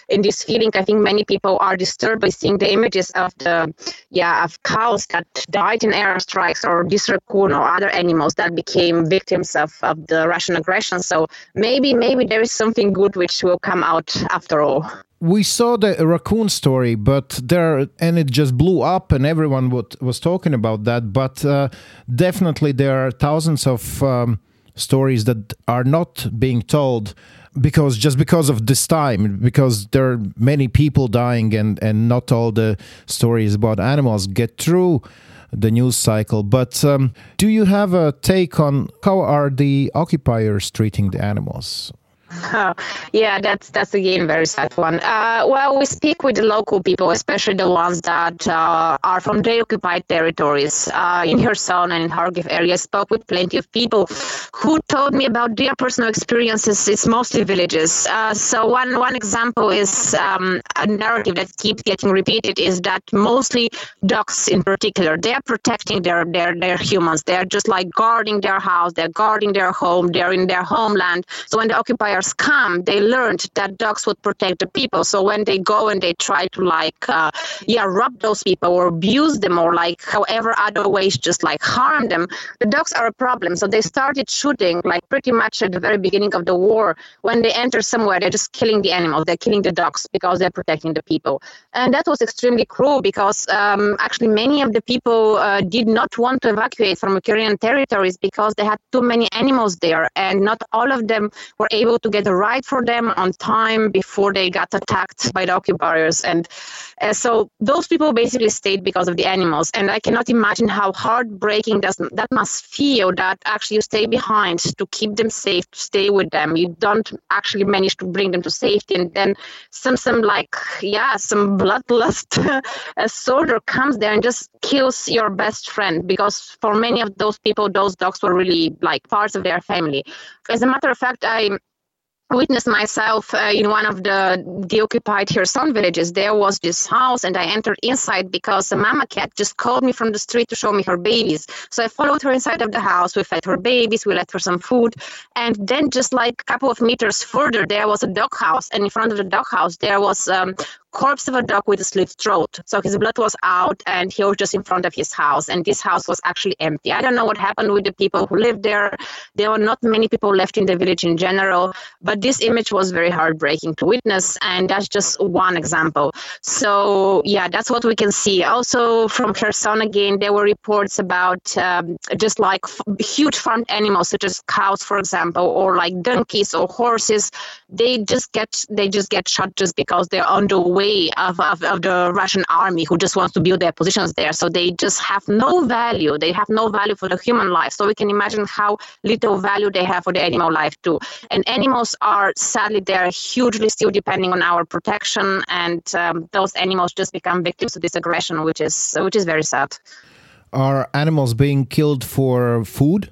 S4: in this feeling. I think many people are disturbed by seeing the images of the yeah of cows that died in airstrikes or this raccoon or other animals that became victims of, of the Russian aggression. So so maybe maybe there is something good which will come out after all.
S2: We saw the raccoon story, but there and it just blew up, and everyone would, was talking about that. But uh, definitely, there are thousands of um, stories that are not being told because just because of this time because there are many people dying and and not all the stories about animals get through the news cycle. But um, do you have a take on how are the occupiers treating the animals?
S4: Oh, yeah, that's that's again very sad one. Uh, well, we speak with the local people, especially the ones that uh, are from the occupied territories uh, in Kherson and in Kharkiv area. Spoke with plenty of people who told me about their personal experiences. It's mostly villages. Uh, so one one example is um, a narrative that keeps getting repeated is that mostly dogs, in particular, they are protecting their their their humans. They are just like guarding their house. They're guarding their home. They're in their homeland. So when the occupiers come, they learned that dogs would protect the people. So when they go and they try to like, uh, yeah, rob those people or abuse them or like however other ways just like harm them, the dogs are a problem. So they started shooting like pretty much at the very beginning of the war. When they enter somewhere, they're just killing the animals. They're killing the dogs because they're protecting the people. And that was extremely cruel because um, actually many of the people uh, did not want to evacuate from Ukrainian territories because they had too many animals there and not all of them were able to get a ride for them on time before they got attacked by the occupiers. And uh, so those people basically stayed because of the animals. And I cannot imagine how heartbreaking does, that must feel that actually you stay behind to keep them safe, to stay with them. You don't actually manage to bring them to safety. And then some, some like, yeah, some bloodlust soldier comes there and just kills your best friend because for many of those people, those dogs were really like parts of their family. As a matter of fact, I witnessed myself uh, in one of the deoccupied Kherson villages. There was this house, and I entered inside because a mama cat just called me from the street to show me her babies. So I followed her inside of the house. We fed her babies, we let her some food, and then just like a couple of meters further, there was a dog house, and in front of the dog house there was um, corpse of a dog with a slit throat. So his blood was out and he was just in front of his house. And this house was actually empty. I don't know what happened with the people who lived there. There were not many people left in the village in general. But this image was very heartbreaking to witness. And that's just one example. So, yeah, that's what we can see. Also, from Kherson again, there were reports about um, just like f- huge farmed animals, such as cows, for example, or like donkeys or horses. They just get they just get shot just because they're on the way way of, of, of the Russian army who just wants to build their positions there. So they just have no value. They have no value for the human life. So we can imagine how little value they have for the animal life too. And animals are sadly they're hugely still depending on our protection, and um, those animals just become victims of this aggression, which is which is very sad.
S2: Are animals being killed for food?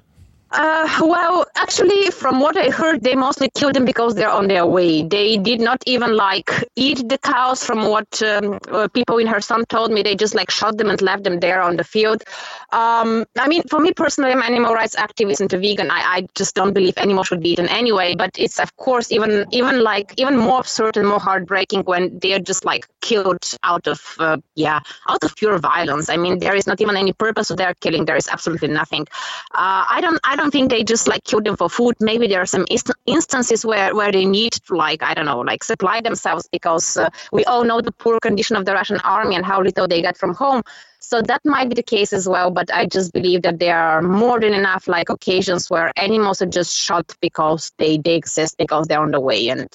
S4: Uh, well, actually, from what I heard, they mostly killed them because they're on their way. They did not even like eat the cows. From what um, uh, people in Kherson told me, they just like shot them and left them there on the field. Um, I mean, for me personally, I'm an animal rights activist and a vegan. I, I just don't believe animals should be eaten anyway. But it's of course even even like even more absurd and more heartbreaking when they're just like killed out of uh, yeah out of pure violence. I mean, there is not even any purpose to their killing. There is absolutely nothing. Uh, I don't I don't don't think they just like kill them for food. Maybe there are some inst- instances where, where they need to like I don't know like supply themselves because uh, we all know the poor condition of the Russian army and how little they get from home. So that might be the case as well. But I just believe that there are more than enough like occasions where animals are just shot because they they exist because they're on the way and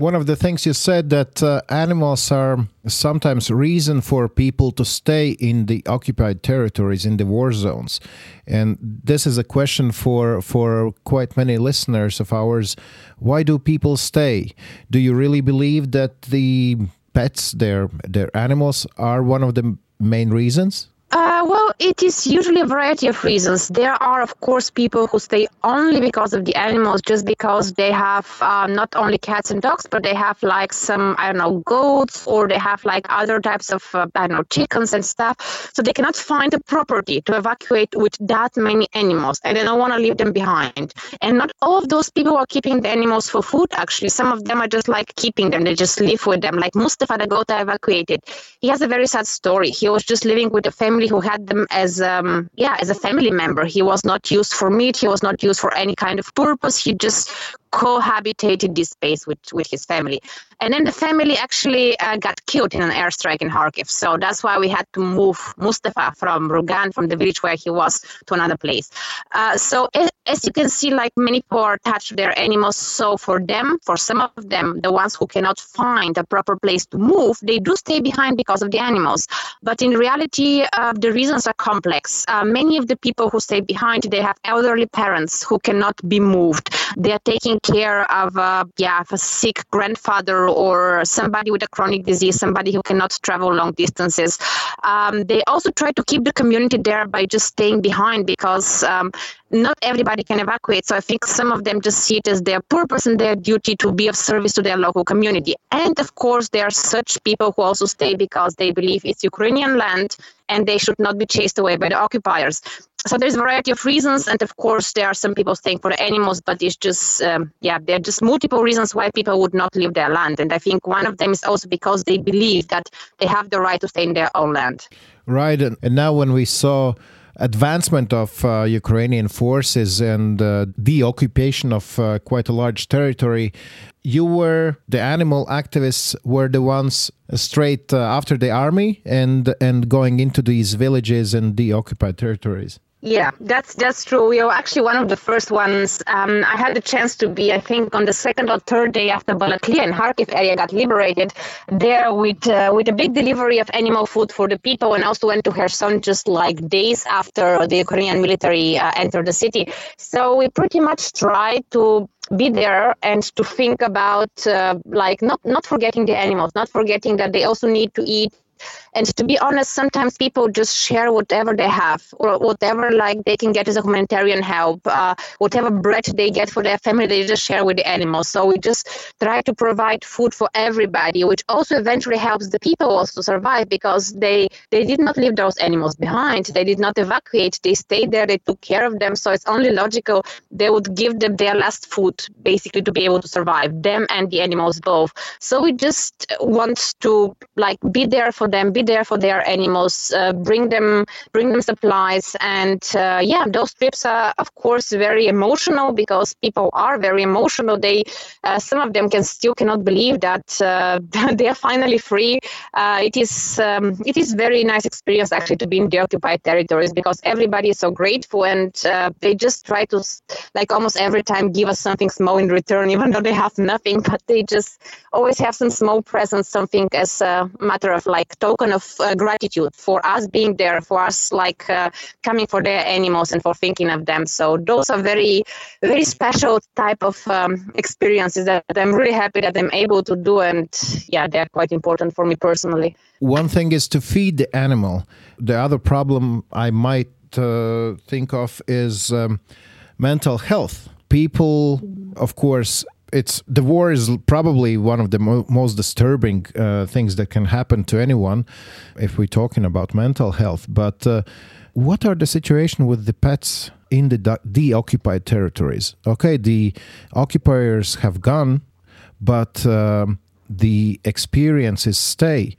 S2: one of the things you said that uh, animals are sometimes reason for people to stay in the occupied territories in the war zones. And this is a question for for quite many listeners of ours. Why do people stay? Do you really believe that the pets their their animals are one of the main reasons
S4: uh, well, it is usually a variety of reasons. There are, of course, people who stay only because of the animals, just because they have uh, not only cats and dogs, but they have like some, I don't know, goats, or they have like other types of, uh, I don't know, chickens and stuff. So they cannot find a property to evacuate with that many animals, and they don't want to leave them behind. And not all of those people are keeping the animals for food, actually. Some of them are just like keeping them, they just live with them. Like Mustafa, the goat I evacuated, he has a very sad story. He was just living with a family family who had them as um, yeah as a family member. He was not used for meat. He was not used for any kind of purpose. He just cohabitated this space with, with his family. And then the family actually uh, got killed in an airstrike in Kharkiv. So that's why we had to move Mustafa from Rugan, from the village where he was, to another place. Uh, so as, you can see, like many people are attached to their animals. So for them, for some of them, the ones who cannot find a proper place to move, they do stay behind because of the animals. But in reality, uh, the reasons are complex. Uh, many of the people who stay behind, they have elderly parents who cannot be moved. They are taking care of a, yeah, of a sick grandfather or somebody with a chronic disease, somebody who cannot travel long distances. Um, they also try to keep the community there by just staying behind because um, not everybody can evacuate. So I think some of them just see it as their purpose and their duty to be of service to their local community. And of course, there are such people who also stay because they believe it's Ukrainian land and they should not be chased away by the occupiers. So there's a variety of reasons, and of course there are some people staying for animals, but it's just um, yeah, there are just multiple reasons why people would not leave their land, and I think one of them is also because they believe that they have the right to stay in their own land.
S2: Right, and now when we saw advancement of uh, Ukrainian forces and uh, the occupation of uh, quite a large territory, you were the animal activists were the ones straight uh, after the army and and going into these villages and the occupied territories.
S4: Yeah, that's that's true. We were actually one of the first ones. Um, I had the chance to be, I think, on the second or third day after Balaklia and Kharkiv area got liberated, there with uh, with a big delivery of animal food for the people, and also went to Kherson just like days after the Ukrainian military uh, entered the city. So we pretty much tried to be there and to think about uh, like not not forgetting the animals, not forgetting that they also need to eat and to be honest, sometimes people just share whatever they have or whatever like they can get as a humanitarian help, uh, whatever bread they get for their family, they just share with the animals. So we just try to provide food for everybody, which also eventually helps the people also survive because they they did not leave those animals behind. They did not evacuate. They stayed there. They took care of them. So it's only logical they would give them their last food basically to be able to survive them and the animals both. So we just want to like be there for them, be there for their animals, uh, bring them bring them supplies, and uh, yeah, those trips are of course very emotional because people are very emotional. They uh, some of them can still cannot believe that uh, they are finally free. Uh, it is um, it is very nice experience actually to be in the occupied territories because everybody is so grateful and they just try to like almost every time give us something small in return, even though they have nothing, but they just always have some small present, something as a matter of like token of uh, gratitude for us being there, for us like uh, coming for their animals and for thinking of them. So those are very, very special type of um, experiences that I'm really happy that I'm able to do, and yeah, they're quite important for me personally.
S2: One thing is to feed the animal. The other problem I might uh, think of is um, mental health. People, of course, it's the war is probably one of the mo- most disturbing uh, things that can happen to anyone if we're talking about mental health. But uh, what are the situation with the pets in the de- deoccupied territories? Okay the occupiers have gone but um, the experiences stay.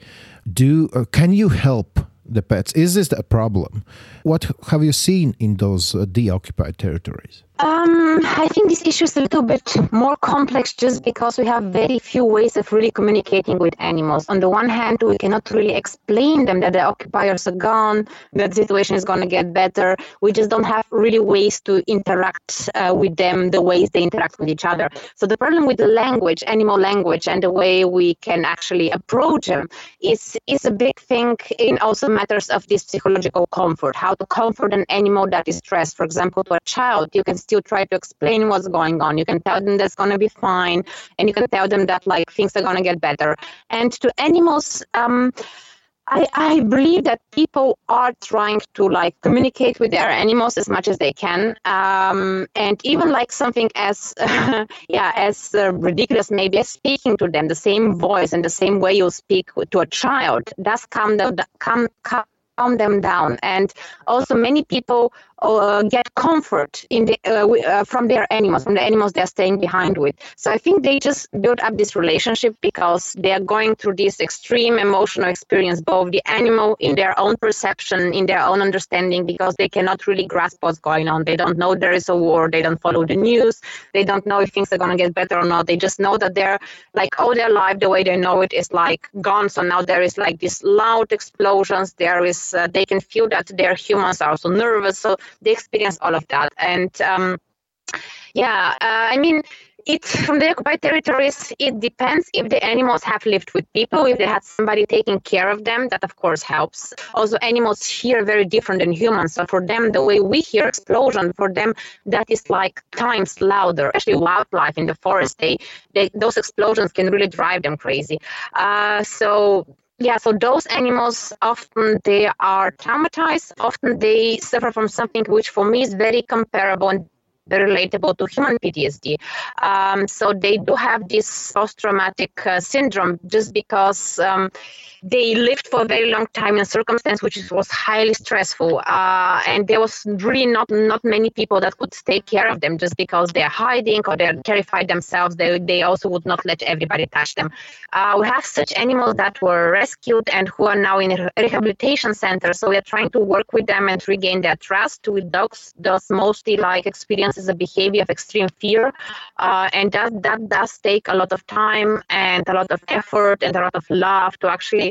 S2: Do uh, can you help the pets? Is this a problem? What have you seen in those uh, deoccupied territories
S4: um, I think this issue is a little bit more complex just because we have very few ways of really communicating with animals. On the one hand, we cannot really explain them that the occupiers are gone, that the situation is going to get better. We just don't have really ways to interact uh, with them the ways they interact with each other. So the problem with the language, animal language, and the way we can actually approach them is is a big thing in also matters of this psychological comfort. How to comfort an animal that is stressed. For example, to a child, you can still try to explain what's going on. You can tell them that's going to be fine, and you can tell them that like things are going to get better. And to animals, um, I, I believe that people are trying to like communicate with their animals as much as they can, um, and even like something as yeah as uh, ridiculous maybe as speaking to them the same voice and the same way you speak to a child does calm them calm, calm them down. And also many people uh, get comfort in the, uh, uh, from their animals, from the animals they're staying behind with. So I think they just build up this relationship because they are going through this extreme emotional experience, both the animal in their own perception, in their own understanding, because they cannot really grasp what's going on. They don't know there is a war. They don't follow the news. They don't know if things are going to get better or not. They just know that they're like all their life, the way they know it is like gone. So now there is like these loud explosions. There is, uh, they can feel that their humans are also nervous. So they experience all of that. And um, yeah, uh, I mean, it from the occupied territories it depends if the animals have lived with people if they had somebody taking care of them that of course helps also animals hear very different than humans so for them the way we hear explosion for them that is like times louder actually wildlife in the forest they, they those explosions can really drive them crazy uh, so yeah, so those animals often they are traumatized. Often they suffer from something which for me is very comparable and relatable to human PTSD. Um, so they do have this post-traumatic uh, syndrome just because um, they lived for a very long time in a circumstance which was highly stressful, uh, and there was really not not many people that could take care of them just because they're hiding or they're terrified themselves. They they also would not let everybody touch them. Uh, we have such animals that were rescued and who are now in rehabilitation center. So we're trying to work with them and regain their trust. With dogs, does mostly like experiences a behavior of extreme fear, uh, and that that does take a lot of time and a lot of effort and a lot of love to actually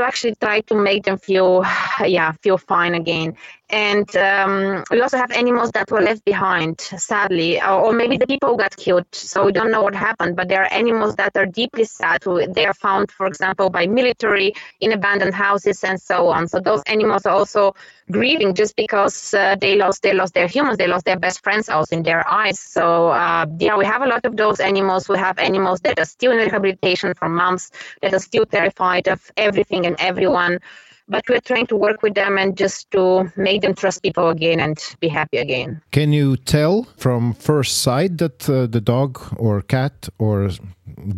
S4: to actually try to make them feel yeah feel fine again. And um, we also have animals that were left behind sadly or, maybe the people got killed so we don't know what happened but there are animals that are deeply sad they are found for example by military in abandoned houses and so on. So those animals are also grieving just because uh, they lost they lost their humans they lost their best friends also in their eyes. So uh, yeah we have a lot of those animals. We have animals that are still in rehabilitation for months that are still terrified of everything and everyone but we're trying to work with them and just to make them trust people again and be happy again.
S2: Can you tell from first sight that uh, the dog or cat or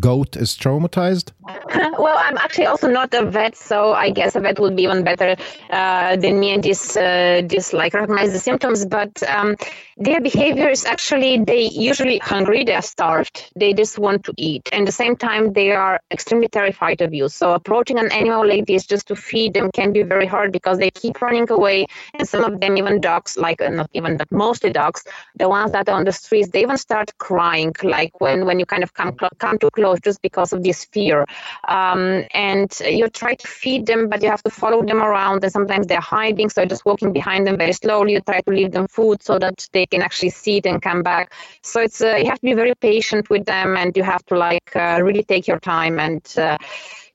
S2: goat is traumatized?
S4: well, I'm actually also not a vet, so I guess a vet would be even better uh, than me and this, uh, this like recognize the symptoms. But um, their behavior is actually they usually hungry, they are starved, they just want to eat, and at the same time they are extremely terrified of you. So approaching an animal like this just to feed them can be very hard because they keep running away, and some of them even dogs, like uh, not even but mostly dogs, the ones that are on the streets, they even start crying, like when when you kind of come come too close just because of this fear. Um, and you try to feed them, but you have to follow them around, and sometimes they're hiding, so just walking behind them very slowly. You try to leave them food so that they can actually see it and come back. So it's uh, you have to be very patient with them, and you have to like uh, really take your time and.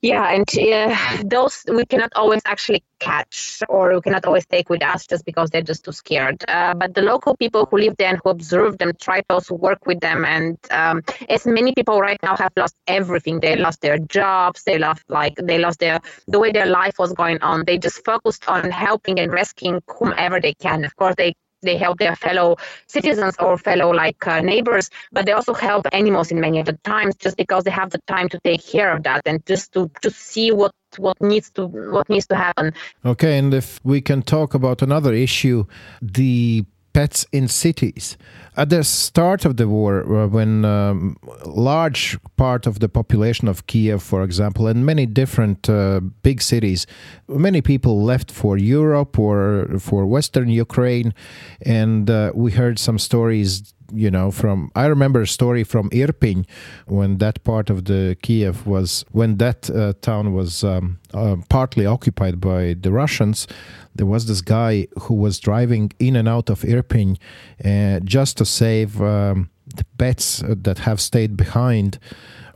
S4: Yeah, and uh, those we cannot always actually catch or we cannot always take with us just because they're just too scared. Uh, but the local people who live there and who observe them try to also work with them. And um, as many people right now have lost everything, they lost their jobs, they lost like they lost their the way their life was going on. They just focused on helping and rescuing whomever they can. Of course, they they help their fellow citizens or fellow like uh, neighbors but they also help animals in many of the times just because they have the time to take care of that and just to to see what what needs to what needs to happen.
S2: Okay and if we can talk about another issue the pets in cities. At the start of the war, uh, when um, large part of the population of Kiev, for example, and many different uh, big cities, many people left for Europe or for Western Ukraine, and uh, we heard some stories you know from i remember a story from irpin when that part of the kiev was when that uh, town was um, uh, partly occupied by the russians there was this guy who was driving in and out of irpin uh, just to save um, the pets that have stayed behind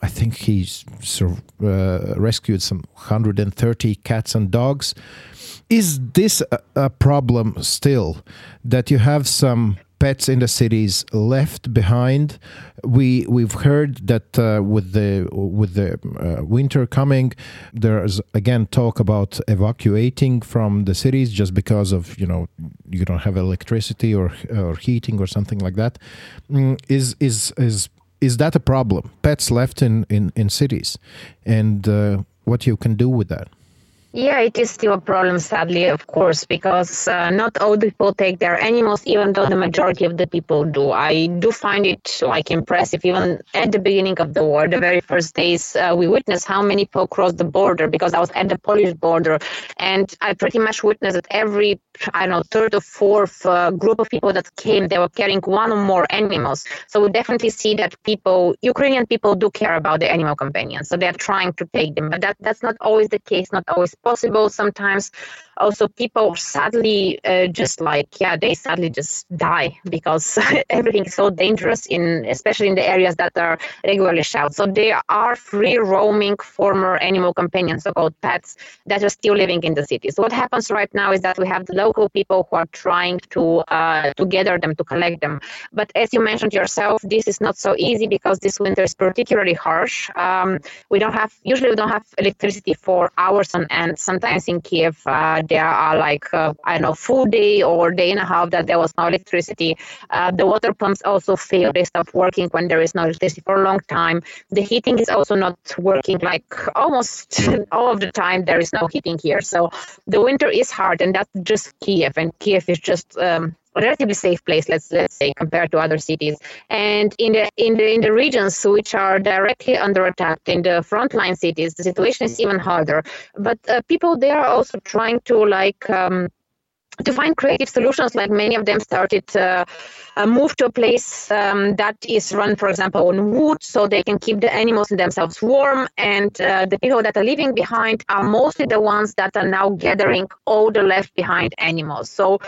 S2: I think he uh, rescued some 130 cats and dogs. Is this a, a problem still that you have some pets in the cities left behind. We we've heard that uh, with the with the uh, winter coming, there's again talk about evacuating from the cities just because of you know you don't have electricity or or heating or something like that. Mm, is is is is that a problem? Pets left in in in cities, and uh, what you can do with that?
S4: Yeah, it is still a problem, sadly, of course, because uh, not all people take their animals, even though the majority of the people do. I do find it like impressive. Even at the beginning of the war, the very first days, uh, we witnessed how many people crossed the border because I was at the Polish border, and I pretty much witnessed that every I don't know third or fourth uh, group of people that came, they were carrying one or more animals. So we definitely see that people, Ukrainian people, do care about the animal companions, so they're trying to take them, but that that's not always the case, not always possible. Sometimes also people sadly uh, just like yeah they sadly just die because everything is so dangerous in especially in the areas that are regularly shot. So they are free roaming former animal companions, so-called pets that are still living in the cities. So what happens right now is that we have the local people who are trying to uh, to gather them to collect them. But as you mentioned yourself, this is not so easy because this winter is particularly harsh. Um, we don't have usually we don't have electricity for hours on end. Sometimes in Kiev. Uh, there are like uh, I don't know full day or day and a half that there was no electricity. Uh, the water pumps also fail; they stop working when there is no electricity for a long time. The heating is also not working like almost all of the time. There is no heating here, so the winter is hard, and that's just Kiev, and Kiev is just um, relatively safe place let's let's say compared to other cities and in the in the in the regions which are directly under attack in the frontline cities the situation is even harder but uh, people there are also trying to like um, to find creative solutions. Like many of them started uh, uh, move to a place um, that is run, for example, on wood, so they can keep the animals themselves warm. And uh, the people that are leaving behind are mostly the ones that are now gathering all the left behind animals. So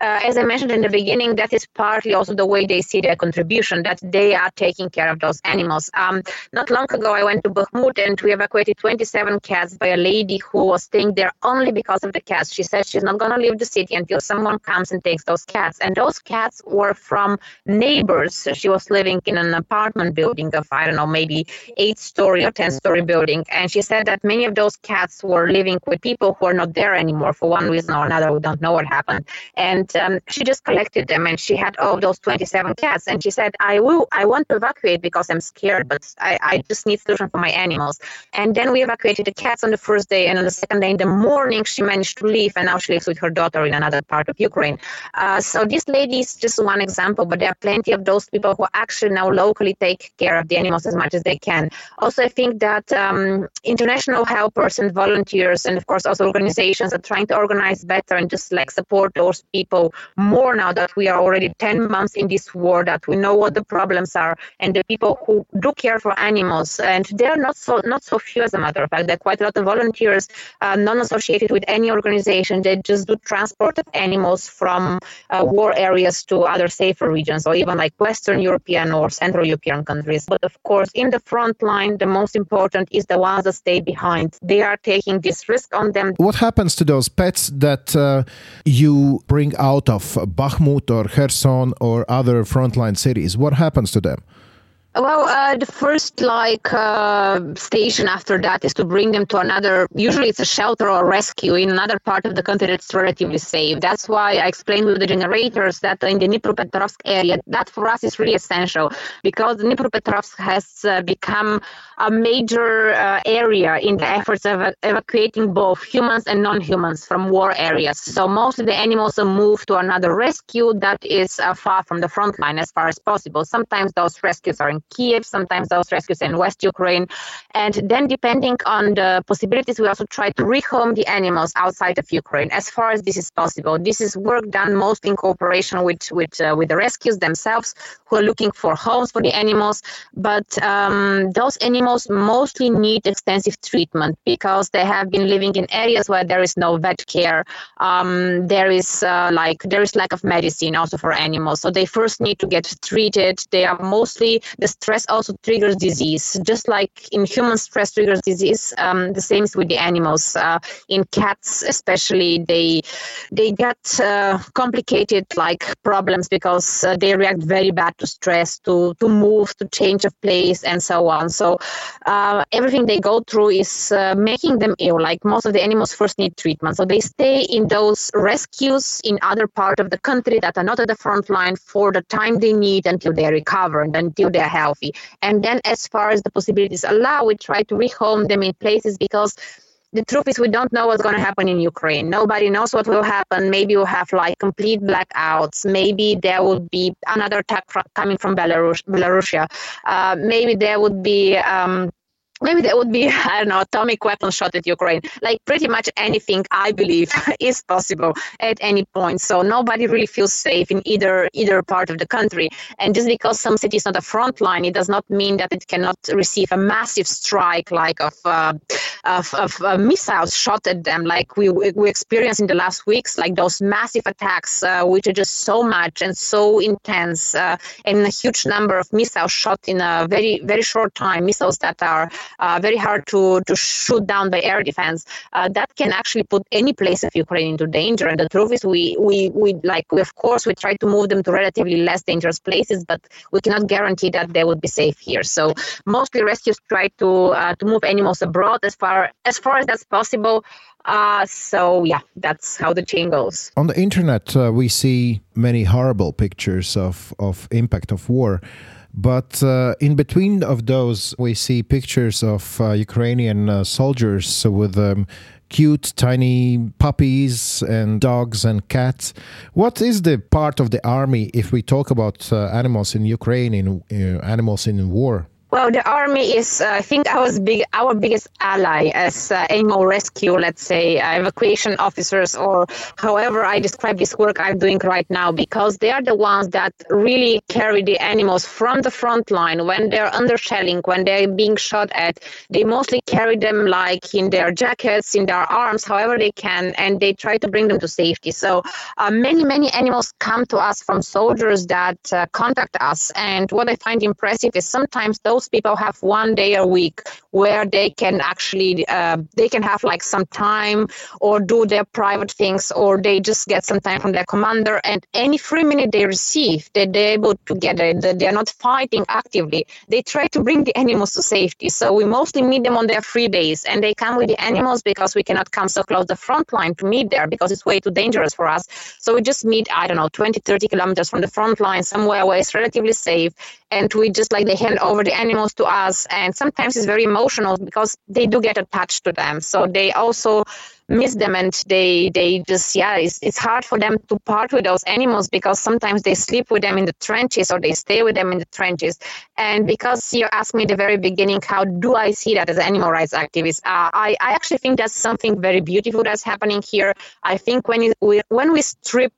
S4: uh, as I mentioned in the beginning, that is partly also the way they see their contribution, that they are taking care of those animals. Um, not long ago, I went to Bakhmut and we evacuated 27 cats by a lady who was staying there only because of the cats. She said she's not going to leave the city until someone comes and takes those cats. And those cats were from neighbors. She was living in an apartment building of, I don't know, maybe eight story or 10 story building. And she said that many of those cats were living with people who are not there anymore for one reason or another. We don't know what happened. And um, she just collected them and she had all those 27 cats. And she said, I will, I want to evacuate because I'm scared, but I, I just need solution for my animals. And then we evacuated the cats on the first day. And on the second day in the morning, she managed to leave. And now she lives with her daughter in another part of Ukraine. Uh, so this lady is just one example, but there are plenty of those people who actually now locally take care of the animals as much as they can. Also, I think that um, international helpers and volunteers, and of course also organizations, are trying to organize better and just like support those people more now that we are already 10 months in this war, that we know what the problems are, and the people who do care for animals, and they are not so not so few as a matter of fact. There are quite a lot of volunteers, uh, non-associated with any organization. They just do transport of animals from uh, war areas to other safer regions, or even like Western European or Central European countries. But of course, in the front line, the most important is the ones that stay behind. They are taking this risk on them.
S2: What happens to those pets that uh, you bring out of Bakhmut or Kherson or other frontline cities? What happens to them?
S4: Well, uh, the first like uh, station after that is to bring them to another. Usually, it's a shelter or rescue in another part of the country that's relatively safe. That's why I explained with the generators that in the Dnipropetrovsk area, that for us is really essential because Dnipropetrovsk has uh, become a major uh, area in the efforts of evacuating both humans and non-humans from war areas. So most of the animals are moved to another rescue that is uh, far from the front line as far as possible. Sometimes those rescues are in Kiev, sometimes those rescues in West Ukraine. And then, depending on the possibilities, we also try to rehome the animals outside of Ukraine as far as this is possible. This is work done mostly in cooperation with, with, uh, with the rescues themselves who are looking for homes for the animals. But um, those animals mostly need extensive treatment because they have been living in areas where there is no vet care. Um, there is uh, like there is lack of medicine also for animals. So they first need to get treated. They are mostly the stress also triggers disease. Just like in humans, stress triggers disease. Um, the same is with the animals. Uh, in cats, especially, they they get uh, complicated like problems because uh, they react very bad to stress, to to move, to change of place, and so on. So uh, everything they go through is uh, making them ill. Like most of the animals first need treatment, so they stay in those rescues in other part of the country that are not at the front line for the time they need until they recover and until they're healthy. And then, as far as the possibilities allow, we try to rehome them in places because the truth is we don't know what's going to happen in Ukraine. Nobody knows what will happen. Maybe we'll have like complete blackouts. Maybe there would be another attack coming from Belarus, Belarusia. Uh, maybe there would be um, maybe there would be i don't know atomic weapon shot at ukraine. Like pretty much anything i believe is possible at any point. So nobody really feels safe in either either part of the country. And just because some city is not a front line it does not mean that it cannot receive a massive strike like of uh, of, of uh, missiles shot at them like we we experienced in the last weeks like those massive attacks uh, which are just so much and so intense uh, and a huge number of missiles shot in a very very short time missiles that are uh, very hard to, to shoot down by air defense, uh, that can actually put any place of Ukraine into danger. And the truth is, we, we, we like, we, of course, we try to move them to relatively less dangerous places, but we cannot guarantee that they would be safe here. So mostly rescues try to uh, to move animals abroad as far as far as that's possible. Uh, so yeah, that's how the chain goes.
S2: On the internet, uh, we see many horrible pictures of of impact of war. But uh, in between of those, we see pictures of uh, Ukrainian uh, soldiers with um, cute tiny puppies and dogs and cats. What is the part of the army if we talk about uh, animals in Ukraine, in uh, animals in war?
S4: Well, the army is, uh, I think, our big, our biggest ally as uh, animal rescue, let's say, uh, evacuation officers, or however I describe this work I'm doing right now, because they are the ones that really carry the animals from the front line when they're under shelling, when they're being shot at. They mostly carry them like in their jackets, in their arms, however they can, and they try to bring them to safety. So uh, many, many animals come to us from soldiers that uh, contact us, and what I find impressive is sometimes those those people have one day a week where they can actually uh, they can have like some time or do their private things or they just get some time from their commander and any free minute they receive that they're able to get it. That they're not fighting actively. They try to bring the animals to safety. So we mostly meet them on their free days and they come with the animals because we cannot come so close the front line to meet there because it's way too dangerous for us. So we just meet i don't know 20 30 kilometers from the front line somewhere where it's relatively safe and we just like they hand over the animals to us and sometimes it's very emotional because they do get attached to them. So they also miss them and they they just yeah it's, it's hard for them to part with those animals because sometimes they sleep with them in the trenches or they stay with them in the trenches. And because you asked me at the very beginning how do i see that as an animal rights activist uh, I, I actually think that's something very beautiful that's happening here. I think when it, we, when we strip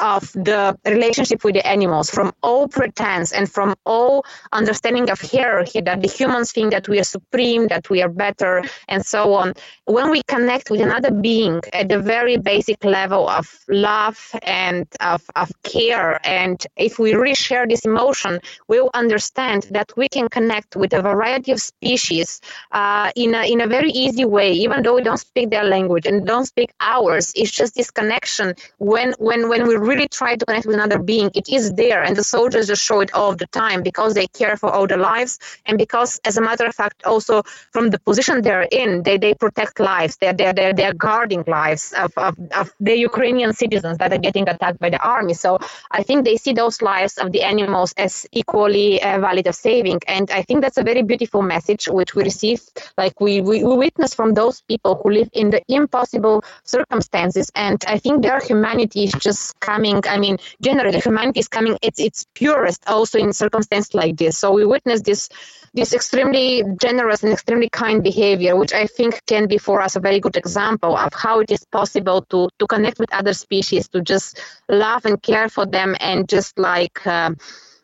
S4: of the relationship with the animals, from all pretense and from all understanding of hierarchy that the humans think that we are supreme, that we are better, and so on. When we connect with another being at the very basic level of love and of, of care, and if we really share this emotion, we'll understand that we can connect with a variety of species uh, in, a, in a very easy way, even though we don't speak their language and don't speak ours. It's just this connection when, when, when we really try to connect with another being, it is there, and the soldiers just show it all the time because they care for all the lives, and because, as a matter of fact, also from the position they're in, they, they protect lives. They're they're they're, they're guarding lives of, of, of the Ukrainian citizens that are getting attacked by the army. So I think they see those lives of the animals as equally uh, valid of saving, and I think that's a very beautiful message which we receive, like we, we we witness from those people who live in the impossible circumstances, and I think their humanity is just coming i mean generally humanity is coming its its purest also in circumstances like this. So we witness this this extremely generous and extremely kind behavior which i think can be for us a very good example of how it is possible to to connect with other species to just love and care for them and just like uh,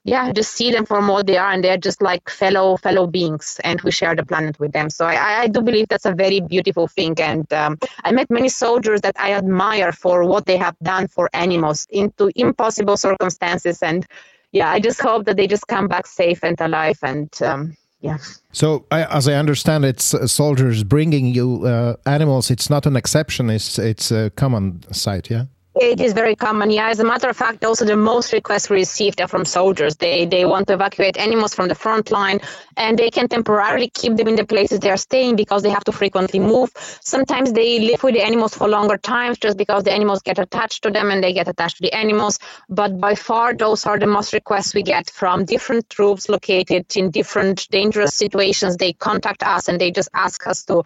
S4: yeah just see them for what they are and they're just like fellow fellow beings and we share the planet with them so i, I do believe that's a very beautiful thing and um, i met many soldiers that i admire for what they have done for animals into impossible circumstances and yeah i just hope that they just come back safe and alive and um, yeah.
S2: So, I, as I understand, it's uh, soldiers bringing you uh, animals. It's not an exception. It's it's a common sight. Yeah.
S4: It is very common. Yeah, as a matter of fact, also the most requests received are from soldiers. They they want to evacuate animals from the front line, and they can temporarily keep them in the places they are staying because they have to frequently move. Sometimes they live with the animals for longer times just because the animals get attached to them and they get attached to the animals. But by far, those are the most requests we get from different troops located in different dangerous situations. They contact us and they just ask us to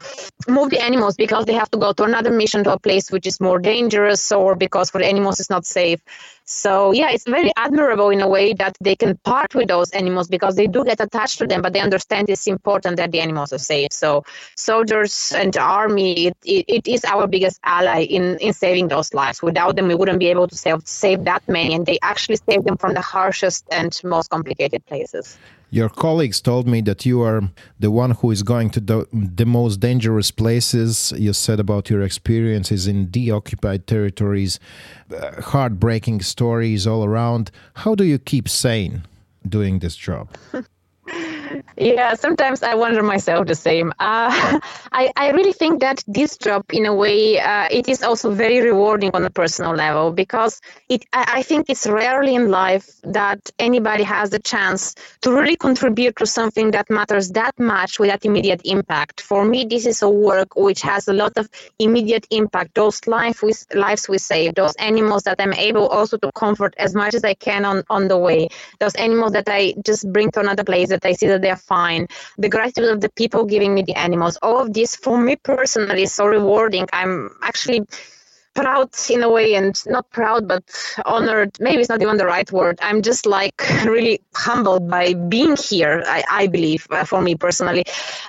S4: move the animals because they have to go to another mission to a place which is more dangerous or because because for animals it's not safe. So yeah, it's very admirable in a way that they can part with those animals because they do get attached to them, but they understand it's important that the animals are safe. So soldiers and army, it, it, it is our biggest ally in, in saving those lives. Without them, we wouldn't be able to save, save that many, and they actually save them from the harshest and most complicated places.
S2: Your colleagues told me that you are the one who is going to the, the most dangerous places. You said about your experiences in deoccupied territories, uh, heartbreaking stories all around. How do you keep sane doing this job?
S4: yeah, sometimes I wonder myself the same. Uh, I, I really think that this job, in a way, uh, it is also very rewarding on a personal level because it. I, I think it's rarely in life that anybody has the chance to really contribute to something that matters that much with that immediate impact. For me, this is a work which has a lot of immediate impact. Those life we, lives we save, those animals that I'm able also to comfort as much as I can on, on the way, those animals that I just bring to another place that I see they're fine, the gratitude of the people giving me the animals, all of this for me personally is so rewarding. I'm actually proud in a way and not proud but honored. Maybe it's not even the right word. I'm just like really humbled by being here i, I believe uh, for me personally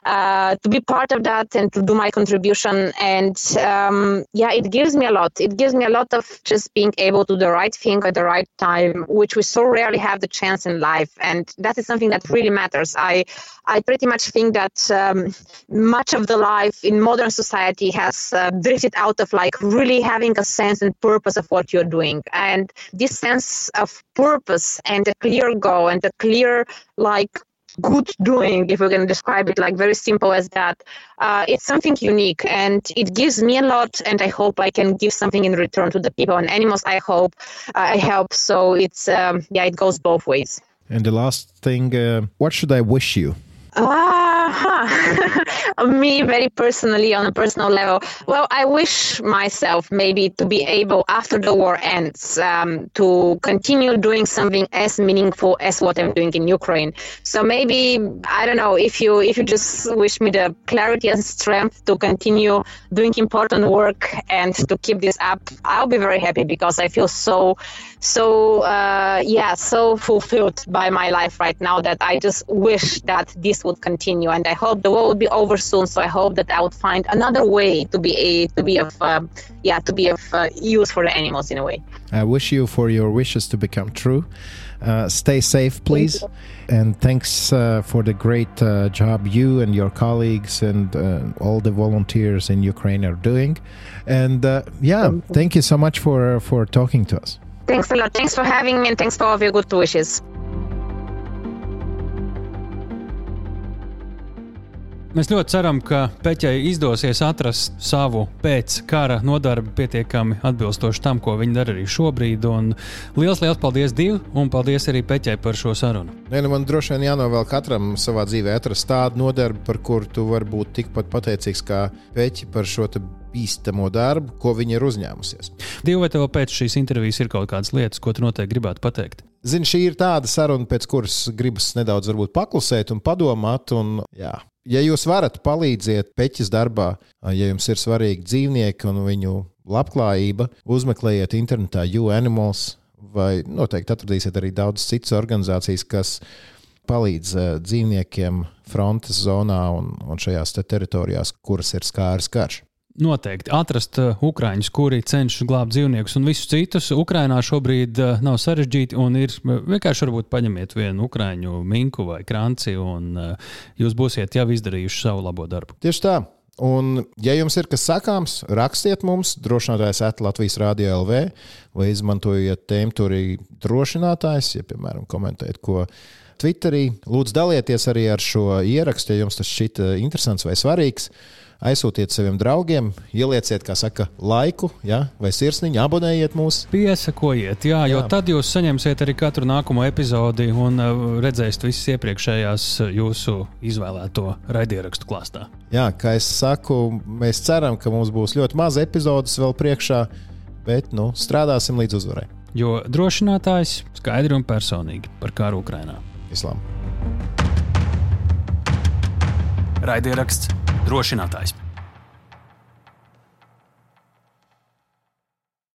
S4: uh, to be part of that and to do my contribution. And um, yeah it gives me a lot. It gives me a lot of just being able to do the right thing at the right time which we so rarely have the chance in life. And that is something that really matters. I i pretty much think that um, much of the life in modern society has uh, drifted out of like really having a sense and purpose of what you're doing. And this sense of purpose and a clear goal and a clear like good doing, if we can describe it like very simple as that, uh, it's something unique and it gives me a lot. And I hope I can give something in return to the people and animals. I hope uh, I help. So it's um, yeah, it goes both ways.
S2: And the last thing, uh, what should I wish you?
S4: Uh, me very personally on a personal level. Well i wish myself maybe to be able after the war ends um, to continue doing something as meaningful as what i'm doing in ukraine. So maybe i don't know if you if you just wish me the clarity and strength to continue doing important work and to keep this up i'll be very happy because i feel so so uh, yeah so fulfilled by my life right now that i just wish that this would continue. And i hope the war will be over soon. So i hope that i would find another way to be a to be of uh, yeah to be of uh, use for the animals in a way.
S2: I wish you for your wishes to become true. Uh, stay safe please. and thanks uh, for the great uh, job you and your colleagues and uh, all the volunteers in ukraine are doing. And yeah thank you so much for for talking to us
S4: Thanks a lot. Thanks for having me and thanks for all of your good wishes.
S1: Mēs ļoti ceram, ka Peķei izdosies atrast savu pēc kara nodarbi pietiekami atbilstoši tam, ko viņi dara arī šobrīd. Un liels, liels paldies divi, un paldies arī Peķei par šo sarunu.
S2: Nē, nu man droši vien jānovēl katram savā dzīvē atrast tādu nodarbi, par kuru tu vari būt tikpat pateicīgs kā Peķi par šo bīstamo darbu, ko viņa ir uzņēmusies.
S1: Divi vai tev pēc šīs intervijas ir kaut kādas lietas, ko tu noteikti gribētu pateikt?
S2: Zini, šī ir tāda saruna, pēc kuras gribas nedaudz paklusēt un padomāt. Un, jā, ja jūs varat palīdzēt peķis darbā, ja jums ir svarīgi dzīvnieki un viņu labklājība, uzmeklējiet internetā UAnimals, vai noteikti atradīsiet arī daudz citas organizācijas, kas palīdz dzīvniekiem frontes zonā un, un šajās te teritorijās, kuras ir skāris karš
S1: noteikti atrast uh, ukrāņus, kuri cenšas glābt dzīvniekus un visus citus. Ukrainā šobrīd uh, nav sarežģīti un ir uh, vienkārši varbūt paņemiet vienu ukrāņu minku vai kranci un jūs būsiet jau izdarījuši savu labo darbu.
S2: Tieši tā. Un, ja jums ir kas sakāms, rakstiet mums, drošinātājs at Latvijas Rādio LV, vai izmantojiet tēmu tur arī drošinātājs, ja, piemēram, komentējat, ko Twitterī. Lūdzu, dalieties arī ar šo ierakstu, ja jums tas šķita interesants vai svarīgs aizsūtiet saviem draugiem, ielieciet, kā saka, laiku, ja, vai sirsniņu, abonējiet mūs.
S1: Piesakojiet, jā, jo jā. tad jūs saņemsiet arī katru nākamo epizodi un uh, redzēsiet visas iepriekšējās uh, jūsu izvēlēto raidierakstu klāstā.
S2: Jā, kā es saku, mēs ceram, ka mums būs ļoti maz epizodes vēl priekšā, bet nu, strādāsim līdz uzvarai.
S1: Jo drošinātājs skaidri un personīgi par karu Ukrajinā.
S2: Islām.
S1: Raidieraksts drošinātājs.